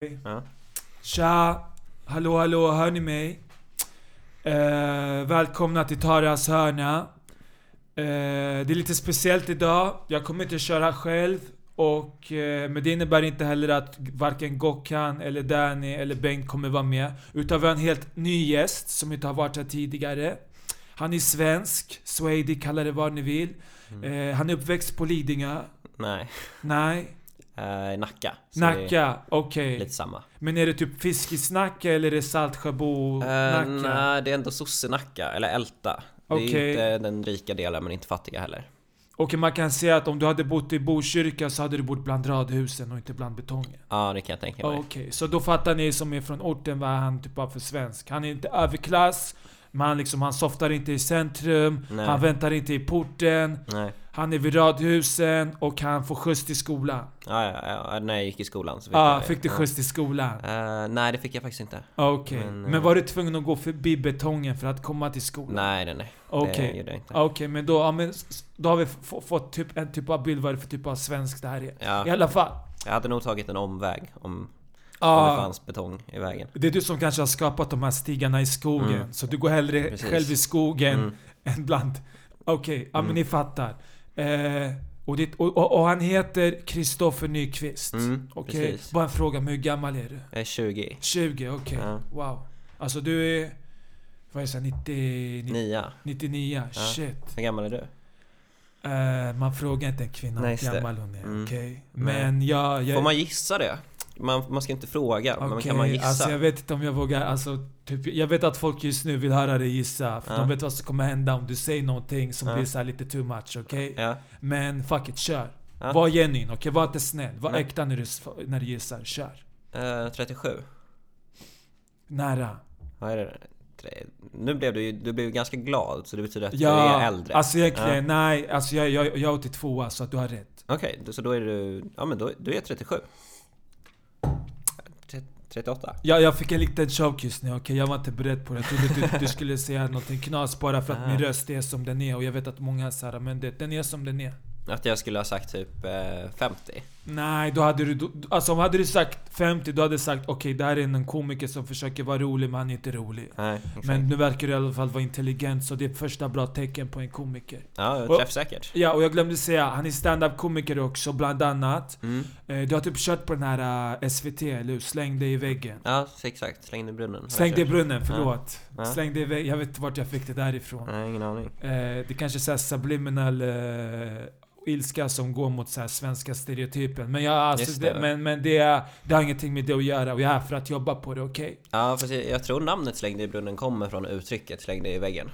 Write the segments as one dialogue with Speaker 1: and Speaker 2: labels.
Speaker 1: Ja.
Speaker 2: Tja! Hallå hallå, hör ni mig? Eh, välkomna till Taras hörna. Eh, det är lite speciellt idag. Jag kommer inte köra själv. Och, eh, men det innebär inte heller att varken Gokhan, eller Danny eller Bengt kommer vara med. Utan vi har en helt ny gäst som inte har varit här tidigare. Han är svensk, Swady, kalla det vad ni vill. Eh, han är uppväxt på Lidingö.
Speaker 1: Nej.
Speaker 2: Nej,
Speaker 1: Eh, Nacka. Så
Speaker 2: Nacka, okej.
Speaker 1: är lite samma.
Speaker 2: Men är det typ Fiskisnacka eller är det Saltsjöbo-Nacka?
Speaker 1: Uh, nej, det är ändå Sossenacka, eller Älta. Det är
Speaker 2: Okej.
Speaker 1: inte den rika delen, men inte fattiga heller.
Speaker 2: Och man kan säga att om du hade bott i Botkyrka så hade du bott bland radhusen och inte bland betongen.
Speaker 1: Ja, det kan jag tänka mig.
Speaker 2: Okej, så då fattar ni som är från orten vad han typ har för svensk. Han är inte överklass, men han, liksom, han softar inte i centrum,
Speaker 1: Nej.
Speaker 2: han väntar inte i porten,
Speaker 1: Nej.
Speaker 2: Han är vid radhusen och han får skjuts till skolan.
Speaker 1: Ja, ja, ja, när jag gick i skolan så fick
Speaker 2: Ja,
Speaker 1: jag
Speaker 2: fick du
Speaker 1: ja.
Speaker 2: skjuts till skolan?
Speaker 1: Eh, nej, det fick jag faktiskt inte.
Speaker 2: Okej. Men,
Speaker 1: Men, eh,
Speaker 2: var du tvungen att gå förbi betongen för att komma till skolan?
Speaker 1: Nej, nej, nej.
Speaker 2: Okej.
Speaker 1: Det gjorde jag inte.
Speaker 2: Okej, men då, ja, men då har vi fått typ en typ av bild vad det för typ av svensk det här är.
Speaker 1: Ja,
Speaker 2: I alla fall.
Speaker 1: jag hade nog tagit en omväg om, om det
Speaker 2: Ja,
Speaker 1: fanns betong i vägen.
Speaker 2: det är du som kanske har skapat de här stigarna i skogen.
Speaker 1: Mm.
Speaker 2: Så du går hellre
Speaker 1: Precis.
Speaker 2: själv i skogen
Speaker 1: Mm.
Speaker 2: än bland... Okej, ja men
Speaker 1: Mm.
Speaker 2: ni fattar. Eh, och, det, och, och, han heter Kristoffer Nyqvist.
Speaker 1: Mm,
Speaker 2: Okej,
Speaker 1: precis.
Speaker 2: bara en fråga, men hur gammal är du?
Speaker 1: Jag är 20.
Speaker 2: 20, okej.
Speaker 1: Ja.
Speaker 2: Wow. Alltså du är... Vad är det, så här, 90, 90,
Speaker 1: Nia.
Speaker 2: 99?
Speaker 1: Ja.
Speaker 2: Shit.
Speaker 1: Hur gammal är du?
Speaker 2: Eh, man frågar inte en kvinna hur gammal hon är,
Speaker 1: Mm.
Speaker 2: okej?
Speaker 1: Nej.
Speaker 2: Men jag... jag
Speaker 1: Får man gissa det? Man, man ska inte fråga, men
Speaker 2: Okej,
Speaker 1: kan man gissa?
Speaker 2: Alltså jag vet inte om jag vågar, alltså, typ, jag vet att folk just nu vill höra dig gissa. För
Speaker 1: Ja.
Speaker 2: de vet vad som kommer hända om du säger någonting som
Speaker 1: Ja.
Speaker 2: blir så lite too much, okej?
Speaker 1: Ja.
Speaker 2: Men fuck it, kör. Var genuin, okej? Var inte snäll. Var
Speaker 1: Nej.
Speaker 2: äkta när du, när du gissar. Kör.
Speaker 1: Eh, 37.
Speaker 2: Nära.
Speaker 1: Vad är det? Nu blev du ju, du blev ganska glad, så det betyder att
Speaker 2: Ja,
Speaker 1: du är äldre.
Speaker 2: alltså egentligen,
Speaker 1: Ja.
Speaker 2: nej. Alltså jag, jag, jag är 82 så att du har rätt.
Speaker 1: Okej, då- så då är du, ja men då, du är 37. Tre- 38.
Speaker 2: Jag, jag fick en liten choke just nu, okej? Jag var inte beredd på det. Jag trodde du, du skulle säga någonting knas bara för att min röst är som den är. Och jag vet att många är såhär, men det, den är som den är.
Speaker 1: Att jag skulle ha sagt typ eh, 50.
Speaker 2: Nej, då hade du... Då, alltså om hade du sagt 50, då hade du sagt okej, det här är en komiker som försöker vara rolig men han är inte rolig.
Speaker 1: Nej.
Speaker 2: Men nu verkar du i alla fall vara intelligent, så det är första bra tecken på en komiker.
Speaker 1: Ja, träffsäkert.
Speaker 2: Ja, och jag glömde säga, han är stand-up komiker också, bland annat.
Speaker 1: Mm.
Speaker 2: Eh, Du har typ kört på den här eh, SVT, eller hur? Släng dig i väggen.
Speaker 1: Ja, exakt. Släng i brunnen.
Speaker 2: Släng dig i brunnen, förlåt.
Speaker 1: Ja.
Speaker 2: Släng dig i väggen. Jag vet inte vart jag fick det därifrån.
Speaker 1: Nej, ingen aning.
Speaker 2: Eh, det kanske är så här subliminal eh, ilska som går mot så här svenska stereotypen. Men, jag, alltså, det.
Speaker 1: det.
Speaker 2: men, men det, är- det har ingenting med det att göra och jag är här för att jobba på det, okej?
Speaker 1: Ja, fast jag, jag tror namnet Släng dig i brunnen kommer från uttrycket Släng dig i väggen.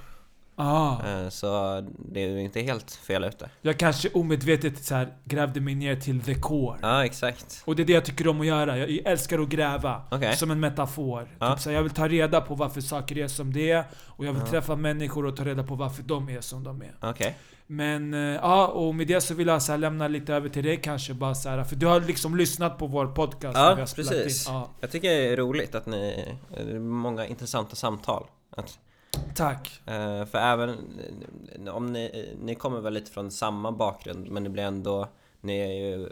Speaker 2: Ah,
Speaker 1: Eh, Så det är inte helt fel ute.
Speaker 2: jag kanske omedvetet så här, grävde mig ner till the core.
Speaker 1: Ja, exakt.
Speaker 2: Och det är det jag tycker om att göra. Jag älskar att gräva.
Speaker 1: Okej.
Speaker 2: Som en metafor.
Speaker 1: Ja.
Speaker 2: Typ så här, jag vill ta reda på varför saker är som det är. Och jag vill träffa människor och ta reda på varför de är som de är.
Speaker 1: Okej.
Speaker 2: Men eh, ja, och med det så vill jag så här, lämna lite över till dig kanske bara så här, För du har liksom lyssnat på vår podcast
Speaker 1: Ja,
Speaker 2: vi har
Speaker 1: precis.
Speaker 2: In. Ja,
Speaker 1: Jag tycker det är roligt att ni... Det är många intressanta samtal. Att,
Speaker 2: tack.
Speaker 1: eh, för även eh, om ni... Ni kommer väl lite från samma bakgrund, men det blir ändå... Ni är ju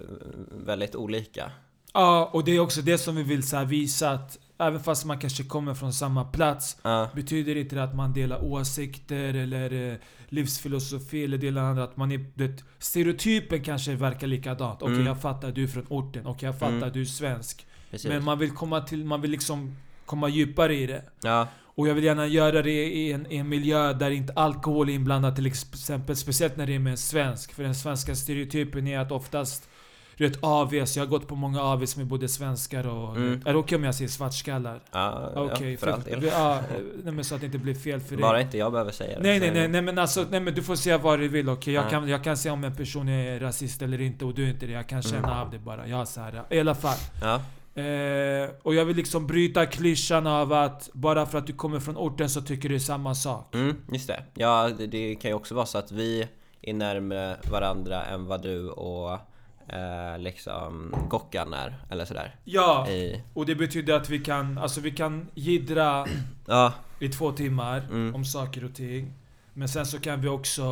Speaker 1: väldigt olika.
Speaker 2: Ja, och det är också det som vi vill så visa att även fast man kanske kommer från samma plats
Speaker 1: Ja,
Speaker 2: betyder inte det att man delar åsikter eller eh, livsfilosofi eller delar andra. Att man är, det, stereotypen kanske verkar likadant. Okej,
Speaker 1: Mm.
Speaker 2: jag fattar, du är från orten. Okej, jag fattar,
Speaker 1: Mm.
Speaker 2: du är svensk.
Speaker 1: precis.
Speaker 2: Men man vill komma till, man vill liksom komma djupare i det.
Speaker 1: Ja,
Speaker 2: Och jag vill gärna göra det i en, i en miljö där inte alkohol är inblandat till exempel. Speciellt när det är med en svensk. För den svenska stereotypen är att oftast du vet AVs, jag har gått på många AVs med både svenskar och...
Speaker 1: Mm.
Speaker 2: Är det okej om jag säger svartskallar?
Speaker 1: ja,
Speaker 2: Okej,
Speaker 1: ja för all del.
Speaker 2: Ja, nej, men så att det inte blir fel för dig.
Speaker 1: Bara inte jag behöver säga det.
Speaker 2: Nej nej nej, nej men alltså, nej men du får säga vad du vill okej? Jag,
Speaker 1: Ja.
Speaker 2: kan, jag kan säga om en person är rasist eller inte och du är inte det. Jag kan känna
Speaker 1: Mm.
Speaker 2: av det bara. Jag så här, I alla fall.
Speaker 1: Ja,
Speaker 2: Eh, och jag vill liksom bryta klyschan av att bara för att du kommer från orten så tycker du samma sak.
Speaker 1: mm, just det. Ja, det, det kan ju också vara så att vi är närmare varandra än vad du och eh, liksom Gockan är, eller sådär.
Speaker 2: Ja,
Speaker 1: I,
Speaker 2: och det betyder att vi kan, alltså vi kan jiddra
Speaker 1: ja,
Speaker 2: i två timmar
Speaker 1: Mm.
Speaker 2: om saker och ting. Men sen så kan vi också...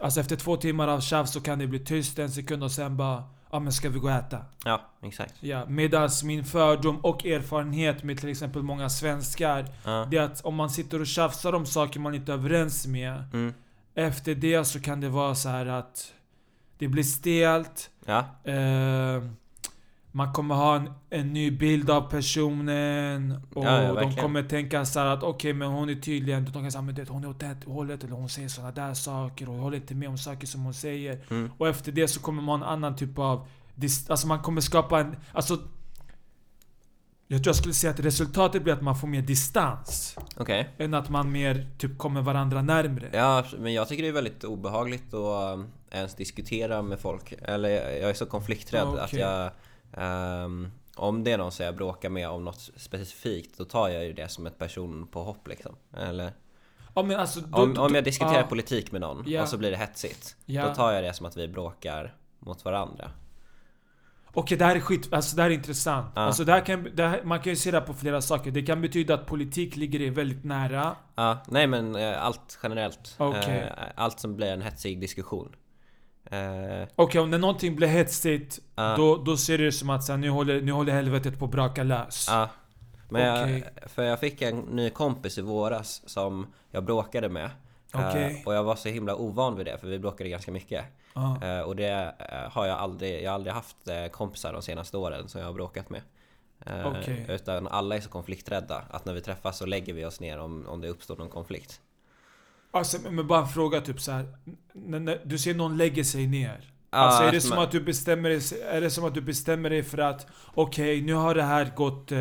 Speaker 2: Alltså efter två timmar av tjafs så kan det bli tyst en sekund och sen bara ja men ska vi gå och äta?
Speaker 1: Ja, exakt.
Speaker 2: Ja, medan min fördom och erfarenhet med till exempel många svenskar,
Speaker 1: Ja.
Speaker 2: det är att om man sitter och tjafsar om saker man inte är överens med,
Speaker 1: Mm.
Speaker 2: efter det så kan det vara så här att det blir stelt,
Speaker 1: Ja.
Speaker 2: eh, man kommer ha en, en ny bild av personen och
Speaker 1: Ja, ja,
Speaker 2: de kommer tänka så här att okej men hon är tydligen, de kan säga men det, hon är åt det hållet eller hon säger såna där saker och håller inte med om saker som hon säger.
Speaker 1: Mm.
Speaker 2: Och efter det så kommer man ha en annan typ av... Alltså man kommer skapa en... Alltså... Jag tror jag skulle säga att resultatet blir att man får mer distans.
Speaker 1: Okej.
Speaker 2: Än att man mer typ kommer varandra närmre.
Speaker 1: Ja, men jag tycker det är väldigt obehagligt att um, ens diskutera med folk. Eller jag jag är så konflikträdd
Speaker 2: Okej.
Speaker 1: att jag... ehm, om det är någon som jag bråkar med om något specifikt, då tar jag ju det som ett personpåhopp liksom. Eller
Speaker 2: Ja, men alltså, då,
Speaker 1: om,
Speaker 2: då-
Speaker 1: om jag diskuterar
Speaker 2: ja,
Speaker 1: politik med någon
Speaker 2: Ja.
Speaker 1: och så blir det hetsigt.
Speaker 2: Ja.
Speaker 1: Då tar jag det som att vi bråkar mot varandra.
Speaker 2: Okej, det här är skit. Alltså det här är intressant.
Speaker 1: Ja.
Speaker 2: Alltså det här kan, det här, man kan ju se det här på flera saker. Det kan betyda att politik ligger dig väldigt nära.
Speaker 1: Ja, nej men eh, allt generellt.
Speaker 2: Okej.
Speaker 1: Eh, allt som blir en hetsig diskussion. Eh,
Speaker 2: Okej, om när någonting blir hetsigt,
Speaker 1: Ja.
Speaker 2: då, då ser du det som att så här, nu, håller, nu håller helvetet på att braka lös.
Speaker 1: Ja. Men
Speaker 2: Okej.
Speaker 1: jag, för jag fick en ny kompis i våras som jag bråkade med. Eh,
Speaker 2: Okej.
Speaker 1: och jag var så himla ovan vid det, för vi bråkade ganska mycket. Eh, och det eh, har jag aldrig, jag har aldrig haft eh, kompisar de senaste åren som jag har bråkat med.
Speaker 2: Okej.
Speaker 1: Utan alla är så konflikträdda, att när vi träffas så lägger vi oss ner om, om det uppstår någon konflikt.
Speaker 2: Alltså, men bara en fråga typ så här. N- när du ser någon lägger sig ner. Alltså är det som
Speaker 1: man-
Speaker 2: att du bestämmer dig, är det som att du bestämmer dig för att okej, nu har det här gått, eh,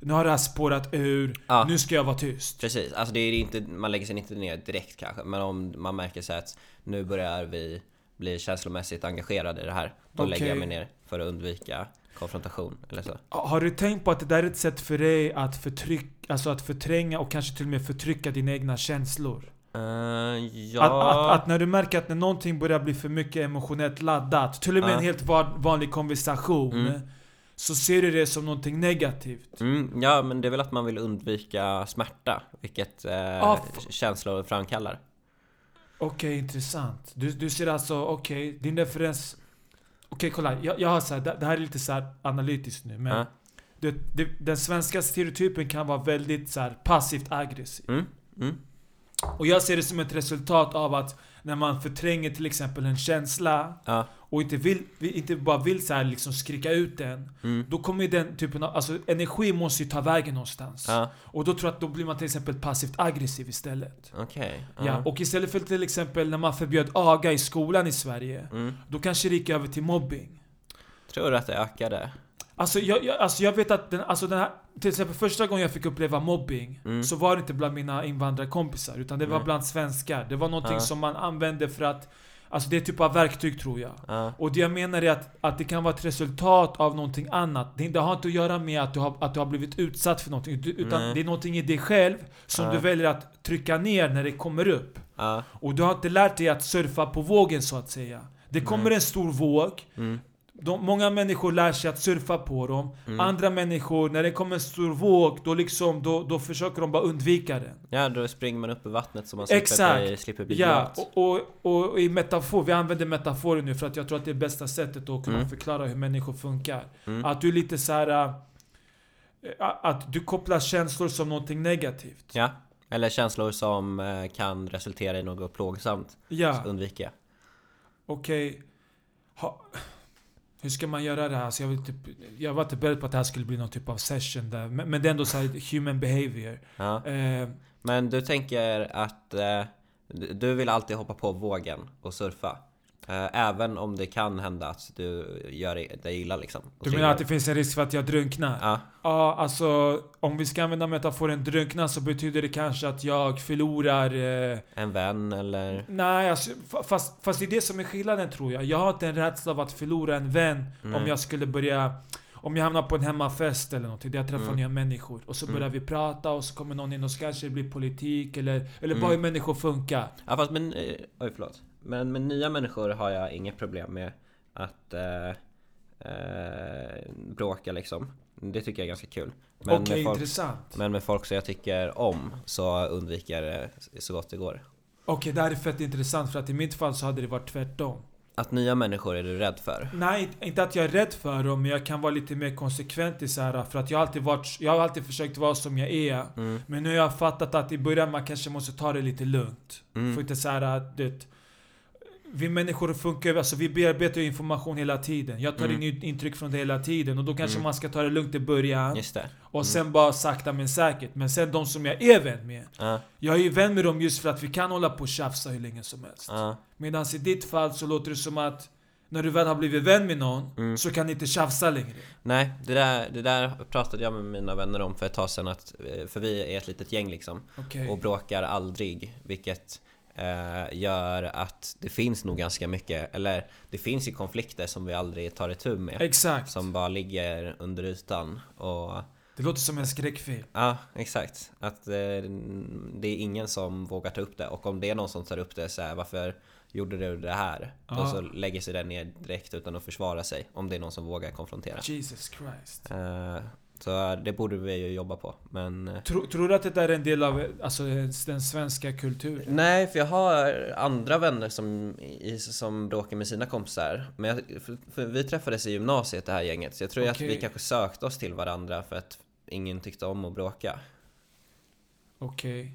Speaker 2: nu har det här spårat ur,
Speaker 1: Ja.
Speaker 2: nu ska jag vara tyst.
Speaker 1: Precis, alltså det är inte, man lägger sig inte ner direkt kanske Men om man märker så att nu börjar vi bli känslomässigt engagerade i det här Då
Speaker 2: Okej.
Speaker 1: lägger jag mig ner för att undvika konfrontation eller så
Speaker 2: Har du tänkt på att det där är ett sätt för dig att förtrycka, alltså att förtränga och kanske till och med förtrycka dina egna känslor?
Speaker 1: Eh, ja...
Speaker 2: Att, att, att när du märker att när någonting börjar bli för mycket emotionellt laddat, till och med
Speaker 1: Ja.
Speaker 2: en helt van- vanlig konversation,
Speaker 1: Mm.
Speaker 2: så ser du det som någonting negativt.
Speaker 1: Mm, ja men det är väl att man vill undvika smärta Vilket eh,
Speaker 2: f-
Speaker 1: känslor framkallar
Speaker 2: Okej, intressant. Du, du ser alltså, okej, din referens... Okej, kolla. Jag, jag har så här, det, det här är lite så analytiskt nu, men...
Speaker 1: Ja.
Speaker 2: Det, det, den svenska stereotypen kan vara väldigt så här passivt aggressiv.
Speaker 1: mm, mm,
Speaker 2: Och jag ser det som ett resultat av att när man förtränger till exempel en känsla
Speaker 1: ja,
Speaker 2: och inte, vill, inte bara vill så här liksom skrika ut den.
Speaker 1: mm,
Speaker 2: Då kommer ju den typen av, alltså energi måste ju ta vägen någonstans.
Speaker 1: ja,
Speaker 2: Och då tror jag att då blir man till exempel passivt aggressiv istället.
Speaker 1: okej
Speaker 2: Ja, och istället för till exempel när man förbjöd aga i skolan i Sverige.
Speaker 1: mm.
Speaker 2: Då kanske det gick över till mobbing.
Speaker 1: Tror du att det ökade?
Speaker 2: Alltså jag, jag, alltså jag vet att den, alltså den här, till exempel första gången jag fick uppleva mobbing
Speaker 1: Mm.
Speaker 2: Så var det inte bland mina invandrarkompisar utan det var bland svenskar. Det var någonting
Speaker 1: Ja.
Speaker 2: som man använde för att Alltså det är typ av verktyg tror jag.
Speaker 1: Ja,
Speaker 2: Och det jag menar är att, att det kan vara ett resultat av någonting annat. Det, det har inte att göra med att du har, att du har blivit utsatt för någonting. Utan
Speaker 1: Nej.
Speaker 2: det är någonting i dig själv som
Speaker 1: Ja.
Speaker 2: du väljer att trycka ner när det kommer upp.
Speaker 1: ja,
Speaker 2: Och du har inte lärt dig att surfa på vågen så att säga. Det kommer
Speaker 1: Nej.
Speaker 2: en stor våg.
Speaker 1: mm,
Speaker 2: De, många människor lär sig att surfa på dem.
Speaker 1: Mm.
Speaker 2: Andra människor, när det kommer en stor våg, då, liksom, då, då försöker de bara undvika den.
Speaker 1: ja då springer man upp i vattnet så man slipper
Speaker 2: Exakt.
Speaker 1: slipper bli
Speaker 2: Ja, och, och, och, och i metafor, vi använder metaforer nu för att jag tror att det är bästa sättet att kunna
Speaker 1: Mm.
Speaker 2: förklara hur människor funkar.
Speaker 1: Mm.
Speaker 2: Att du är lite så här. äh, Att du kopplar känslor som någonting negativt.
Speaker 1: Ja, eller känslor som eh, kan resultera i något plågsamt.
Speaker 2: Ja,
Speaker 1: Så undviker jag.
Speaker 2: okej. Ha, hur ska man göra det här? Alltså jag, vill typ, jag var inte beredd på att det här skulle bli någon typ av session där. Men, men det är ändå så här human behavior.
Speaker 1: Ja.
Speaker 2: Eh,
Speaker 1: Men du tänker att eh, du vill alltid hoppa på vågen och surfa? Eh, även om det kan hända att du gör dig illa liksom?
Speaker 2: du menar att det finns en risk för att jag drunknar?
Speaker 1: Ja,
Speaker 2: Ja, alltså om vi ska använda metaforen drunkna så betyder det kanske att jag förlorar... Eh,
Speaker 1: en vän eller...
Speaker 2: nej, alltså, fa- fast, fast det är det som är skillnaden tror jag. Jag har inte en rädsla av att förlora en vän om
Speaker 1: Nej.
Speaker 2: jag skulle börja... Om jag hamnar på en hemmafest eller någonting där jag träffar
Speaker 1: Mm.
Speaker 2: nya människor och så
Speaker 1: Mm.
Speaker 2: börjar vi prata och så kommer någon in och så kanske det blir politik eller, eller
Speaker 1: Mm.
Speaker 2: bara hur människor funkar.
Speaker 1: Ja fast men... eh, Oj förlåt. Men med nya människor har jag inget problem med att eh, eh, bråka liksom. Det tycker jag är ganska kul. Men,
Speaker 2: Okej,
Speaker 1: med folk,
Speaker 2: intressant.
Speaker 1: men med folk som jag tycker om så undviker jag det så gott det går.
Speaker 2: Okej, det här är fett intressant för att i mitt fall så hade det varit tvärtom.
Speaker 1: Att nya människor är du rädd för?
Speaker 2: Nej, inte att jag är rädd för dem, men jag kan vara lite mer konsekvent i så här, för att jag har alltid varit, jag har alltid försökt vara som jag är.
Speaker 1: Mm.
Speaker 2: Men nu har jag fattat att i början man kanske måste ta det lite lugnt.
Speaker 1: Mm.
Speaker 2: Får inte så här, att det, vi människor funkar alltså vi bearbetar information hela tiden. Jag tar
Speaker 1: Mm.
Speaker 2: in intryck från det hela tiden och då kanske
Speaker 1: Mm.
Speaker 2: man ska ta det lugnt i början.
Speaker 1: Just det.
Speaker 2: Och sen bara sakta men säkert. Men sen de som jag är vän med.
Speaker 1: Ja,
Speaker 2: Jag är ju vän med dem just för att vi kan hålla på och tjafsa hur länge som helst.
Speaker 1: ja,
Speaker 2: Medan i ditt fall så låter det som att när du väl har blivit vän med någon
Speaker 1: Mm.
Speaker 2: så kan ni inte tjafsa längre.
Speaker 1: Nej, det där, det där pratade jag med mina vänner om för ett tag sedan att, eh, För vi är ett litet gäng liksom
Speaker 2: Okej.
Speaker 1: och bråkar aldrig Vilket eh, gör att det finns nog ganska mycket Eller det finns ju konflikter som vi aldrig tar itu med
Speaker 2: Exakt.
Speaker 1: Som bara ligger under ytan och
Speaker 2: Det låter som en skräckfilm.
Speaker 1: Ja, exakt. Att eh, det är ingen som vågar ta upp det och om det är någon som tar upp det så här, varför gjorde du det här?
Speaker 2: Ja.
Speaker 1: Och så lägger sig den ner direkt utan att försvara sig om det är någon som vågar konfrontera.
Speaker 2: Jesus Christ.
Speaker 1: Eh, så det borde vi ju jobba på men eh,
Speaker 2: Tror, tror du att det där är en del av alltså, den svenska kulturen?
Speaker 1: Nej, för jag har andra vänner som, i, som bråkar med sina kompisar Men jag, för, för vi träffades i gymnasiet det här gänget Så jag tror att
Speaker 2: Okej.
Speaker 1: vi kanske sökte oss till varandra för att ingen tyckte om att bråka
Speaker 2: Okej.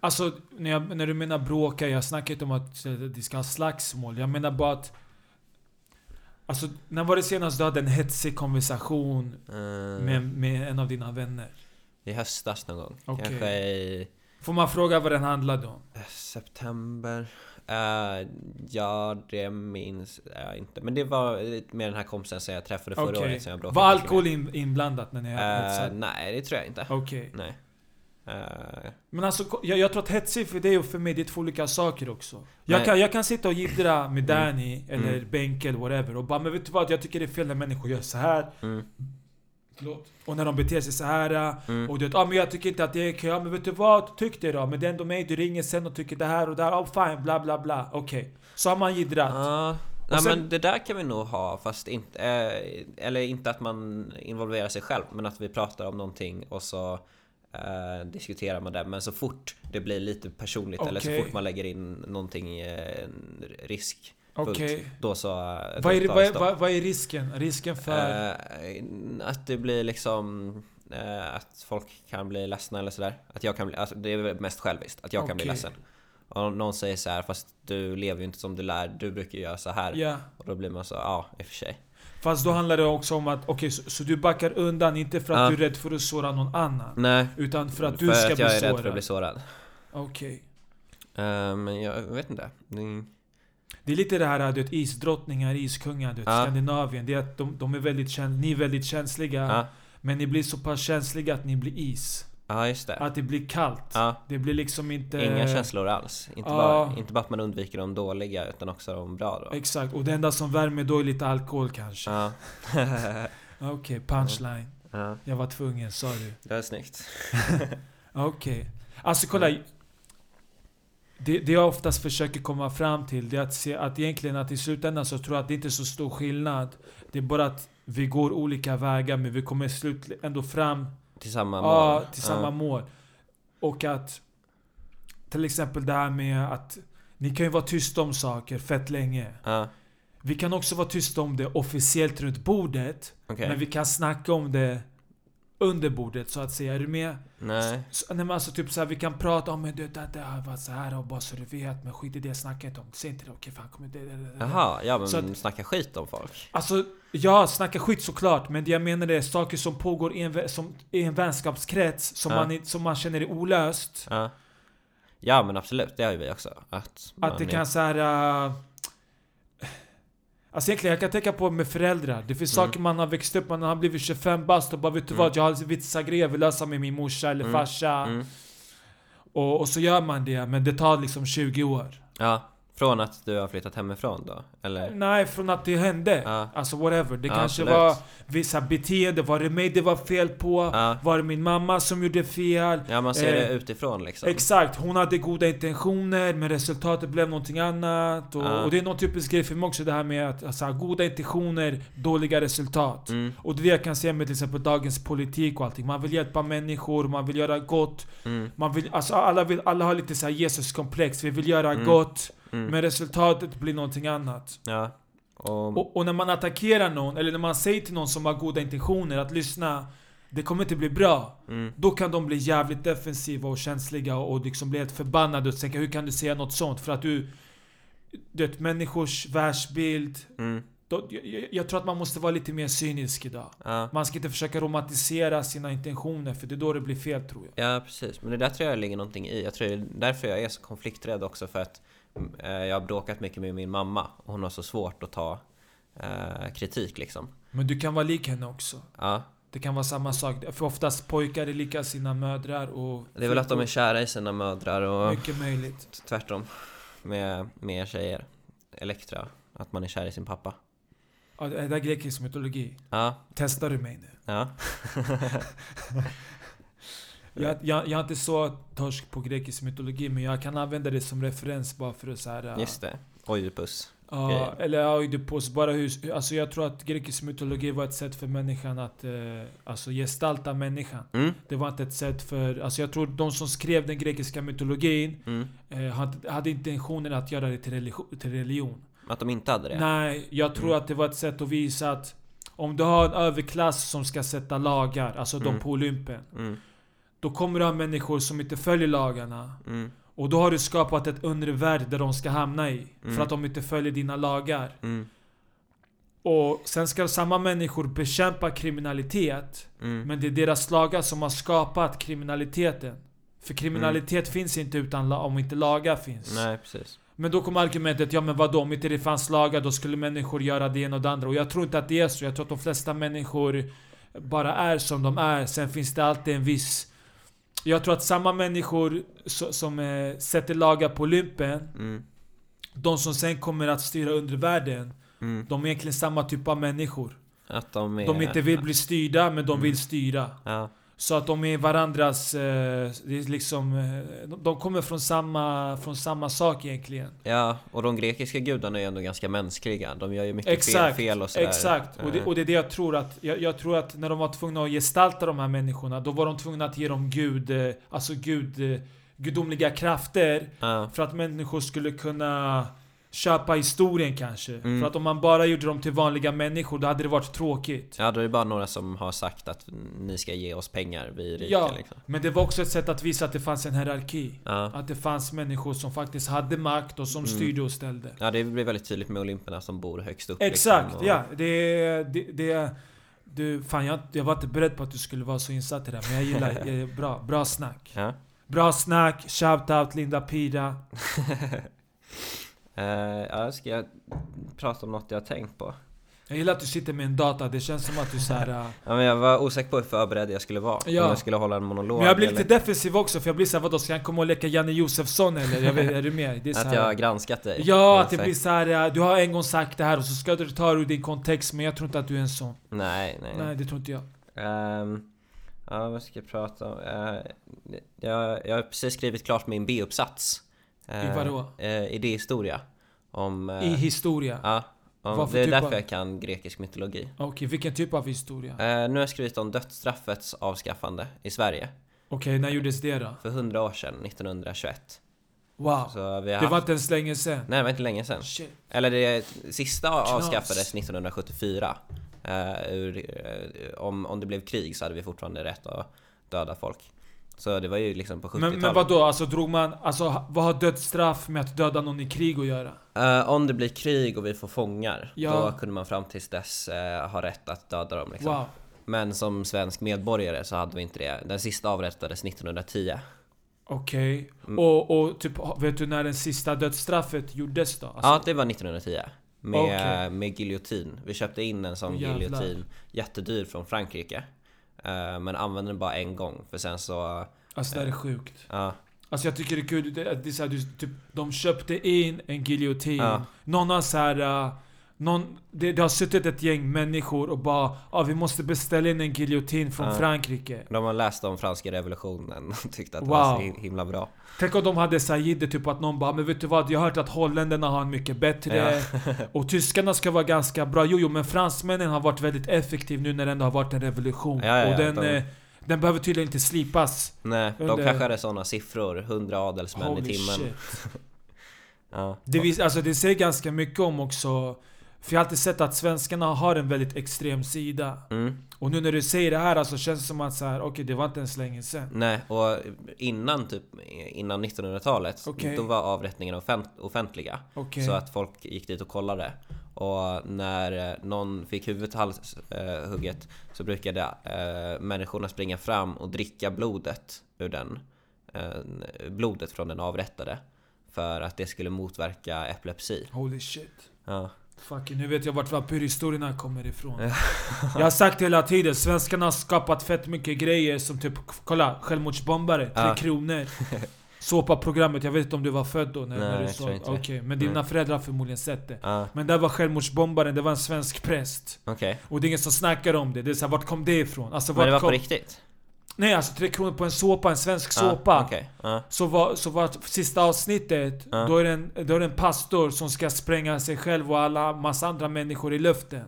Speaker 2: Alltså, när, jag, när du menar bråka, jag snackar inte om att eh, de ska ha slagsmål. Jag menar bara att... Alltså, när var det senast du hade en hetsig konversation
Speaker 1: Eh,
Speaker 2: med, med en av dina vänner?
Speaker 1: I höstas någon gång
Speaker 2: Okej.
Speaker 1: Kanske i
Speaker 2: Får man fråga vad den handlade om?
Speaker 1: eh, september Eh, Ja, det minns jag inte Men det var med den här kompisen som jag träffade förra
Speaker 2: Okej.
Speaker 1: året som jag bråkade
Speaker 2: Var alkohol in, inblandat när ni
Speaker 1: Eh,
Speaker 2: hetsat?
Speaker 1: Nej, det tror jag inte
Speaker 2: Okej.
Speaker 1: Nej Eh,
Speaker 2: Men alltså, jag, jag tror att hetsig för dig och för mig, det är två olika saker också. Jag
Speaker 1: Nej.
Speaker 2: kan, jag kan sitta och jiddra med Danny, eller
Speaker 1: Mm.
Speaker 2: Benke eller whatever och bara men vet du vad? Jag tycker det är fel när människor gör så här
Speaker 1: mm.
Speaker 2: Och när de beter sig så här
Speaker 1: mm.
Speaker 2: Och du vet, ah, men jag tycker inte att det är okej. Ja, men vet du vad? Tyck det då. Men det är ändå mig du ringer sen och tycker det här och det här. Oh, fine, bla bla bla. Okej. Så har man jiddrat.
Speaker 1: Ja, nej,
Speaker 2: sen-
Speaker 1: men det där kan vi nog ha fast inte, eh, eller inte att man involverar sig själv men att vi pratar om någonting och så eh, diskuterar man det men så fort det blir lite personligt eller så fort man lägger in någonting eh, risk
Speaker 2: Okej.
Speaker 1: då så eh, då
Speaker 2: Vad, är, vad, är, vad, vad är risken? Risken för...
Speaker 1: Eh, att det blir liksom eh, att folk kan bli ledsna eller sådär. Att jag kan bli, alltså det är mest själviskt, att jag kan bli ledsen. Och någon säger så här, fast du lever ju inte som du lär, du brukar ju göra så här.
Speaker 2: ja.
Speaker 1: Och då blir man så, ja i och för sig.
Speaker 2: Fast då handlar det också om att, okej, så, så du backar undan inte för att
Speaker 1: Ja.
Speaker 2: du är rädd för att såra någon annan.
Speaker 1: Nej,
Speaker 2: Utan för att du
Speaker 1: för
Speaker 2: ska
Speaker 1: att
Speaker 2: bli
Speaker 1: jag är
Speaker 2: sårad.
Speaker 1: rädd för att bli sårad.
Speaker 2: Okej.
Speaker 1: Eh, men jag vet inte. Det,
Speaker 2: Det är lite det här, du vet, isdrottningar, iskungar, du vet,
Speaker 1: Ja.
Speaker 2: Skandinavien. Det är att de, de är väldigt ni är väldigt känsliga.
Speaker 1: ja,
Speaker 2: Men ni blir så pass känsliga att ni blir is.
Speaker 1: Ja just det.
Speaker 2: Att det blir kallt.
Speaker 1: Ja,
Speaker 2: Det blir liksom inte...
Speaker 1: inga känslor alls. Inte,
Speaker 2: Ja.
Speaker 1: bara, inte bara att man undviker de dåliga utan också de bra då.
Speaker 2: Exakt, och det enda som värmer då är lite alkohol kanske.
Speaker 1: Ja.
Speaker 2: Okej, punchline.
Speaker 1: ja,
Speaker 2: Jag var tvungen, sorry.
Speaker 1: det är snyggt.
Speaker 2: Okej. Alltså kolla. Det, det jag oftast försöker komma fram till, det är att se att egentligen att i slutändan så tror jag att det inte är så stor skillnad. Det är bara att vi går olika vägar men vi kommer slut ändå fram
Speaker 1: Till samma mål.
Speaker 2: ja, till samma
Speaker 1: Ja.
Speaker 2: mål. Och att till exempel det här med att ni kan ju vara tysta om saker fett länge.
Speaker 1: Ja,
Speaker 2: Vi kan också vara tysta om det officiellt runt bordet.
Speaker 1: okej.
Speaker 2: Men vi kan snacka om det under bordet så att säga. Är du med?
Speaker 1: Nej.
Speaker 2: Så, nej, men alltså typ så här, vi kan prata om men du, det, det har varit så här och bara så du vet. Men skit i det, snacka inte om det. Säg inte det. Okej fan kommer det, det, det, det.
Speaker 1: Jaha, ja men
Speaker 2: Så att-
Speaker 1: snacka skit om folk.
Speaker 2: Alltså, ja, snacka skit såklart. Men det jag menar är saker som pågår i en, som, i en vänskapskrets som,
Speaker 1: Ja.
Speaker 2: man, som man känner är olöst.
Speaker 1: Ja. Ja men absolut, det har ju vi också. Att,
Speaker 2: Att det
Speaker 1: är-
Speaker 2: kan så här. Uh, Alltså egentligen, jag kan tänka på med föräldrar. Det finns
Speaker 1: Mm.
Speaker 2: saker man har växt upp, man har blivit 25 bast och bara vet du
Speaker 1: Mm.
Speaker 2: vad, jag har vissa grejer jag vill lösa med min morsa eller
Speaker 1: Mm.
Speaker 2: farsa.
Speaker 1: Mm.
Speaker 2: Och, och så gör man det, men det tar liksom 20 år.
Speaker 1: Ja, från att du har flyttat hemifrån då? Eller?
Speaker 2: Nej, från att det hände.
Speaker 1: Ja.
Speaker 2: Alltså whatever. Det
Speaker 1: Ja,
Speaker 2: kanske
Speaker 1: absolut.
Speaker 2: var vissa beteende. Var det mig det var fel på?
Speaker 1: Ja.
Speaker 2: Var det min mamma som gjorde fel?
Speaker 1: Ja man ser
Speaker 2: Eh,
Speaker 1: det utifrån liksom.
Speaker 2: Exakt, hon hade goda intentioner men resultatet blev någonting annat. Och,
Speaker 1: Ja.
Speaker 2: och det är någon typisk grej för mig också det här med att alltså, goda intentioner, dåliga resultat.
Speaker 1: Mm,
Speaker 2: Och det är det jag kan säga med till exempel dagens politik och allting. Man vill hjälpa människor, man vill göra gott.
Speaker 1: mm,
Speaker 2: Man vill, alltså alla, vill, alla har lite så här Jesus-komplex. Vi vill göra
Speaker 1: Mm.
Speaker 2: gott.
Speaker 1: Mm.
Speaker 2: Men resultatet blir någonting annat.
Speaker 1: Ja. Och,
Speaker 2: Och, och när man attackerar någon, eller när man säger till någon som har goda intentioner att lyssna Det kommer inte bli bra.
Speaker 1: mm,
Speaker 2: Då kan de bli jävligt defensiva och känsliga och liksom bli helt förbannade och tänka hur kan du säga något sånt? För att du... Du vet, människors världsbild.
Speaker 1: mm,
Speaker 2: Då, jag, jag tror att man måste vara lite mer cynisk idag.
Speaker 1: ja.
Speaker 2: Man ska inte försöka romantisera sina intentioner för det är då det blir fel tror jag.
Speaker 1: Ja, precis. Men det där tror jag ligger någonting i. Jag tror det är därför jag är så konflikträdd också för att jag har bråkat mycket med min mamma och hon har så svårt att ta eh, kritik liksom.
Speaker 2: Men du kan vara lik henne också.
Speaker 1: Ja,
Speaker 2: Det kan vara samma sak. För oftast pojkar är lika sina mödrar och...
Speaker 1: det är väl att de är kära i sina mödrar och
Speaker 2: Mycket möjligt.
Speaker 1: tvärtom med, med er tjejer. Elektra, att man är kär i sin pappa.
Speaker 2: Ja, det är grekisk mytologi.
Speaker 1: Ja,
Speaker 2: Testar du mig nu?
Speaker 1: ja,
Speaker 2: Jag, jag, jag är inte så torsk på grekisk mytologi men jag kan använda det som referens bara för att så här,
Speaker 1: just det. Oidipus.
Speaker 2: Ja,
Speaker 1: grejer.
Speaker 2: eller ja, Oidipus, bara hur... Alltså jag tror att grekisk mytologi var ett sätt för människan att eh, alltså gestalta människan.
Speaker 1: Mm,
Speaker 2: Det var inte ett sätt för... Alltså jag tror de som skrev den grekiska mytologin
Speaker 1: mm.
Speaker 2: eh, hade, hade intentionen att göra det till, religi- till religion.
Speaker 1: Att de inte hade det?
Speaker 2: Nej, jag tror
Speaker 1: Mm.
Speaker 2: att det var ett sätt att visa att om du har en överklass som ska sätta lagar, alltså de
Speaker 1: Mm.
Speaker 2: på Olympen.
Speaker 1: Mm,
Speaker 2: Då kommer du ha människor som inte följer lagarna.
Speaker 1: mm,
Speaker 2: Och då har du skapat ett undervärld där de ska hamna i.
Speaker 1: Mm.
Speaker 2: För att de inte följer dina lagar.
Speaker 1: mm,
Speaker 2: Och sen ska samma människor bekämpa kriminalitet.
Speaker 1: mm.
Speaker 2: Men det är deras lagar som har skapat kriminaliteten. För kriminalitet finns inte utan om inte lagar finns.
Speaker 1: Nej, precis.
Speaker 2: Men då kommer argumentet, ja men vadå, om inte det fanns lagar då skulle människor göra det ena och det andra. Och jag tror inte att det är så. Jag tror att de flesta människor bara är som de är. Sen finns det alltid en viss... Jag tror att samma människor so- som eh, sätter lagar på Olympen,
Speaker 1: Mm,
Speaker 2: de som sen kommer att styra undervärlden,
Speaker 1: mm.
Speaker 2: de är egentligen samma typ av människor.
Speaker 1: Att de är...
Speaker 2: De inte vill bli styrda, men de
Speaker 1: Mm.
Speaker 2: vill styra.
Speaker 1: Ja,
Speaker 2: Så att de är varandras... Eh, det är liksom, eh, de- de kommer från samma, från samma sak egentligen.
Speaker 1: ja, och de grekiska gudarna är ändå ganska mänskliga. De gör ju mycket fel,
Speaker 2: Exakt,
Speaker 1: fel och sådär.
Speaker 2: exakt. Och det, och det är det jag tror att... Jag, jag tror att när de var tvungna att gestalta de här människorna, då var de tvungna att ge dem gud... eh, Alltså gud... Gudomliga krafter.
Speaker 1: Ja,
Speaker 2: För att människor skulle kunna köpa historien kanske.
Speaker 1: Mm.
Speaker 2: För att om man bara gjorde dem till vanliga människor, då hade det varit tråkigt.
Speaker 1: ja, då är det bara några som har sagt att ni ska ge oss pengar, vi är rika
Speaker 2: Ja.
Speaker 1: liksom.
Speaker 2: Men det var också ett sätt att visa att det fanns en hierarki.
Speaker 1: Ja.
Speaker 2: Att det fanns människor som faktiskt hade makt och som
Speaker 1: Mm.
Speaker 2: styrde och ställde.
Speaker 1: ja, det blir väldigt tydligt med Olymperna som bor högst upp.
Speaker 2: Exakt,
Speaker 1: liksom, och-
Speaker 2: ja. Det, det, det, du, fan jag, jag var inte beredd på att du skulle vara så insatt i det här, men jag gillar eh, bra, bra snack.
Speaker 1: Ja.
Speaker 2: Bra snack, shoutout Linda Pira.
Speaker 1: Eh, ja, ska jag prata om något jag har tänkt på?
Speaker 2: Jag gillar att du sitter med en data, det känns som att du såhär... Uh,
Speaker 1: Ja, men jag var osäker på hur förberedd jag skulle vara.
Speaker 2: Ja.
Speaker 1: Om jag skulle hålla en monolog
Speaker 2: men jag blir
Speaker 1: eller
Speaker 2: lite defensiv också, för jag blir såhär vadå, ska han komma och leka Janne Josefsson eller? Jag vet, är du med? Det är så
Speaker 1: att jag har granskat dig.
Speaker 2: Ja, att det blir såhär, du har en gång sagt det här och så ska du ta det ur din kontext, men jag tror inte att du är en sån.
Speaker 1: Nej, nej.
Speaker 2: Nej, det tror inte jag.
Speaker 1: Ehm, ja, vad ska jag prata om? Eh, jag, jag har precis skrivit klart min B-uppsats.
Speaker 2: I vadå?
Speaker 1: Uh, idéhistoria. Om... eh,
Speaker 2: I historia.
Speaker 1: Ja. Om, det är
Speaker 2: typ
Speaker 1: därför
Speaker 2: av-
Speaker 1: jag kan grekisk mytologi.
Speaker 2: Okej, vilken typ av historia?
Speaker 1: Eh, nu har jag skrivit om dödsstraffets avskaffande i Sverige.
Speaker 2: Okej, när gjordes det då?
Speaker 1: För 100 år sedan, 1921.
Speaker 2: Wow. Det
Speaker 1: haft...
Speaker 2: var inte ens länge sen.
Speaker 1: Nej, det var inte länge.
Speaker 2: Shit.
Speaker 1: Eller det sista
Speaker 2: Knas.
Speaker 1: avskaffades 1974. Eh, ur, eh, om, om det blev krig så hade vi fortfarande rätt att döda folk. Så det var ju liksom på 70-talet.
Speaker 2: Men, men vadå, alltså drog man... Alltså vad har dödsstraff med att döda någon i krig att göra?
Speaker 1: Eh, om det blir krig och vi får fångar,
Speaker 2: Ja.
Speaker 1: då kunde man fram tills dess eh, ha rätt att döda dem liksom.
Speaker 2: Wow.
Speaker 1: Men som svensk medborgare så hade vi inte det. Den sista avrättades 1910.
Speaker 2: Okej.
Speaker 1: Mm.
Speaker 2: Och, och typ, vet du när den sista dödsstraffet gjordes då? Alltså,
Speaker 1: Ja, det var 1910. Med,
Speaker 2: Okej.
Speaker 1: med giljotin. Vi köpte in en sån giljotin, jättedyr från Frankrike. Eh, men använde den bara en gång, för sen så...
Speaker 2: alltså det här är sjukt.
Speaker 1: Ja,
Speaker 2: Alltså jag tycker det är kul, det, det är så här, du, typ, de köpte in en giljotin.
Speaker 1: Ja.
Speaker 2: Någon har så här... någon, det, det har suttit ett gäng människor och bara ah, vi måste beställa in en giljotin från
Speaker 1: Ja.
Speaker 2: Frankrike.
Speaker 1: de har läst om franska revolutionen och tyckte att det
Speaker 2: Wow.
Speaker 1: var så hi- himla bra.
Speaker 2: Tänk om de hade såhär jidder, typ att någon bara Men vet du vad? Jag har hört att holländarna har en mycket bättre
Speaker 1: Ja.
Speaker 2: Och tyskarna ska vara ganska bra Jo, jo men fransmännen har varit väldigt effektiv nu när det ändå har varit en revolution
Speaker 1: Ja,
Speaker 2: Och den,
Speaker 1: de-
Speaker 2: eh, den behöver tydligen inte slipas
Speaker 1: Nej, de
Speaker 2: Under-
Speaker 1: kanske hade såna siffror, 100 adelsmän i
Speaker 2: Holy
Speaker 1: timmen.
Speaker 2: shit
Speaker 1: Ja.
Speaker 2: Det, vis, alltså, det säger ganska mycket om också... För jag har alltid sett att svenskarna har en väldigt extrem sida.
Speaker 1: Mm.
Speaker 2: Och nu när du säger det här alltså känns det som att så här, okej det var inte ens länge sen.
Speaker 1: Nej, och innan typ innan 1900-talet
Speaker 2: Okej.
Speaker 1: då var avrättningarna offent- offentliga.
Speaker 2: Okej.
Speaker 1: Så att folk gick dit och kollade. Och när eh, någon fick huvudet halshugget eh, så brukade eh, människorna springa fram och dricka blodet ur den. Eh, blodet från den avrättade. För att det skulle motverka epilepsi.
Speaker 2: Holy shit.
Speaker 1: Ja.
Speaker 2: Fucking, nu vet jag vart vampyrhistorierna kommer ifrån. jag har sagt hela tiden, svenskarna har skapat fett mycket grejer som typ, kolla, självmordsbombare, Tre. Kronor. Såpa-programmet, jag vet inte om du var född då när,
Speaker 1: Nej,
Speaker 2: när du
Speaker 1: jag tror det.
Speaker 2: men dina
Speaker 1: Nej.
Speaker 2: föräldrar har förmodligen sett det.
Speaker 1: Ja,
Speaker 2: Men där var självmordsbombaren, det var en svensk präst.
Speaker 1: okej.
Speaker 2: Och det är ingen som snackar om det. Det är såhär, vart kom det ifrån? Alltså,
Speaker 1: Men det var
Speaker 2: kom...
Speaker 1: på riktigt?
Speaker 2: Nej alltså Tre Kronor på en såpa, en svensk
Speaker 1: Ja,
Speaker 2: såpa.
Speaker 1: Okej. Ja.
Speaker 2: Så var, så var sista avsnittet,
Speaker 1: Ja.
Speaker 2: då, är det en, då är det en pastor som ska spränga sig själv och alla massa andra människor i luften.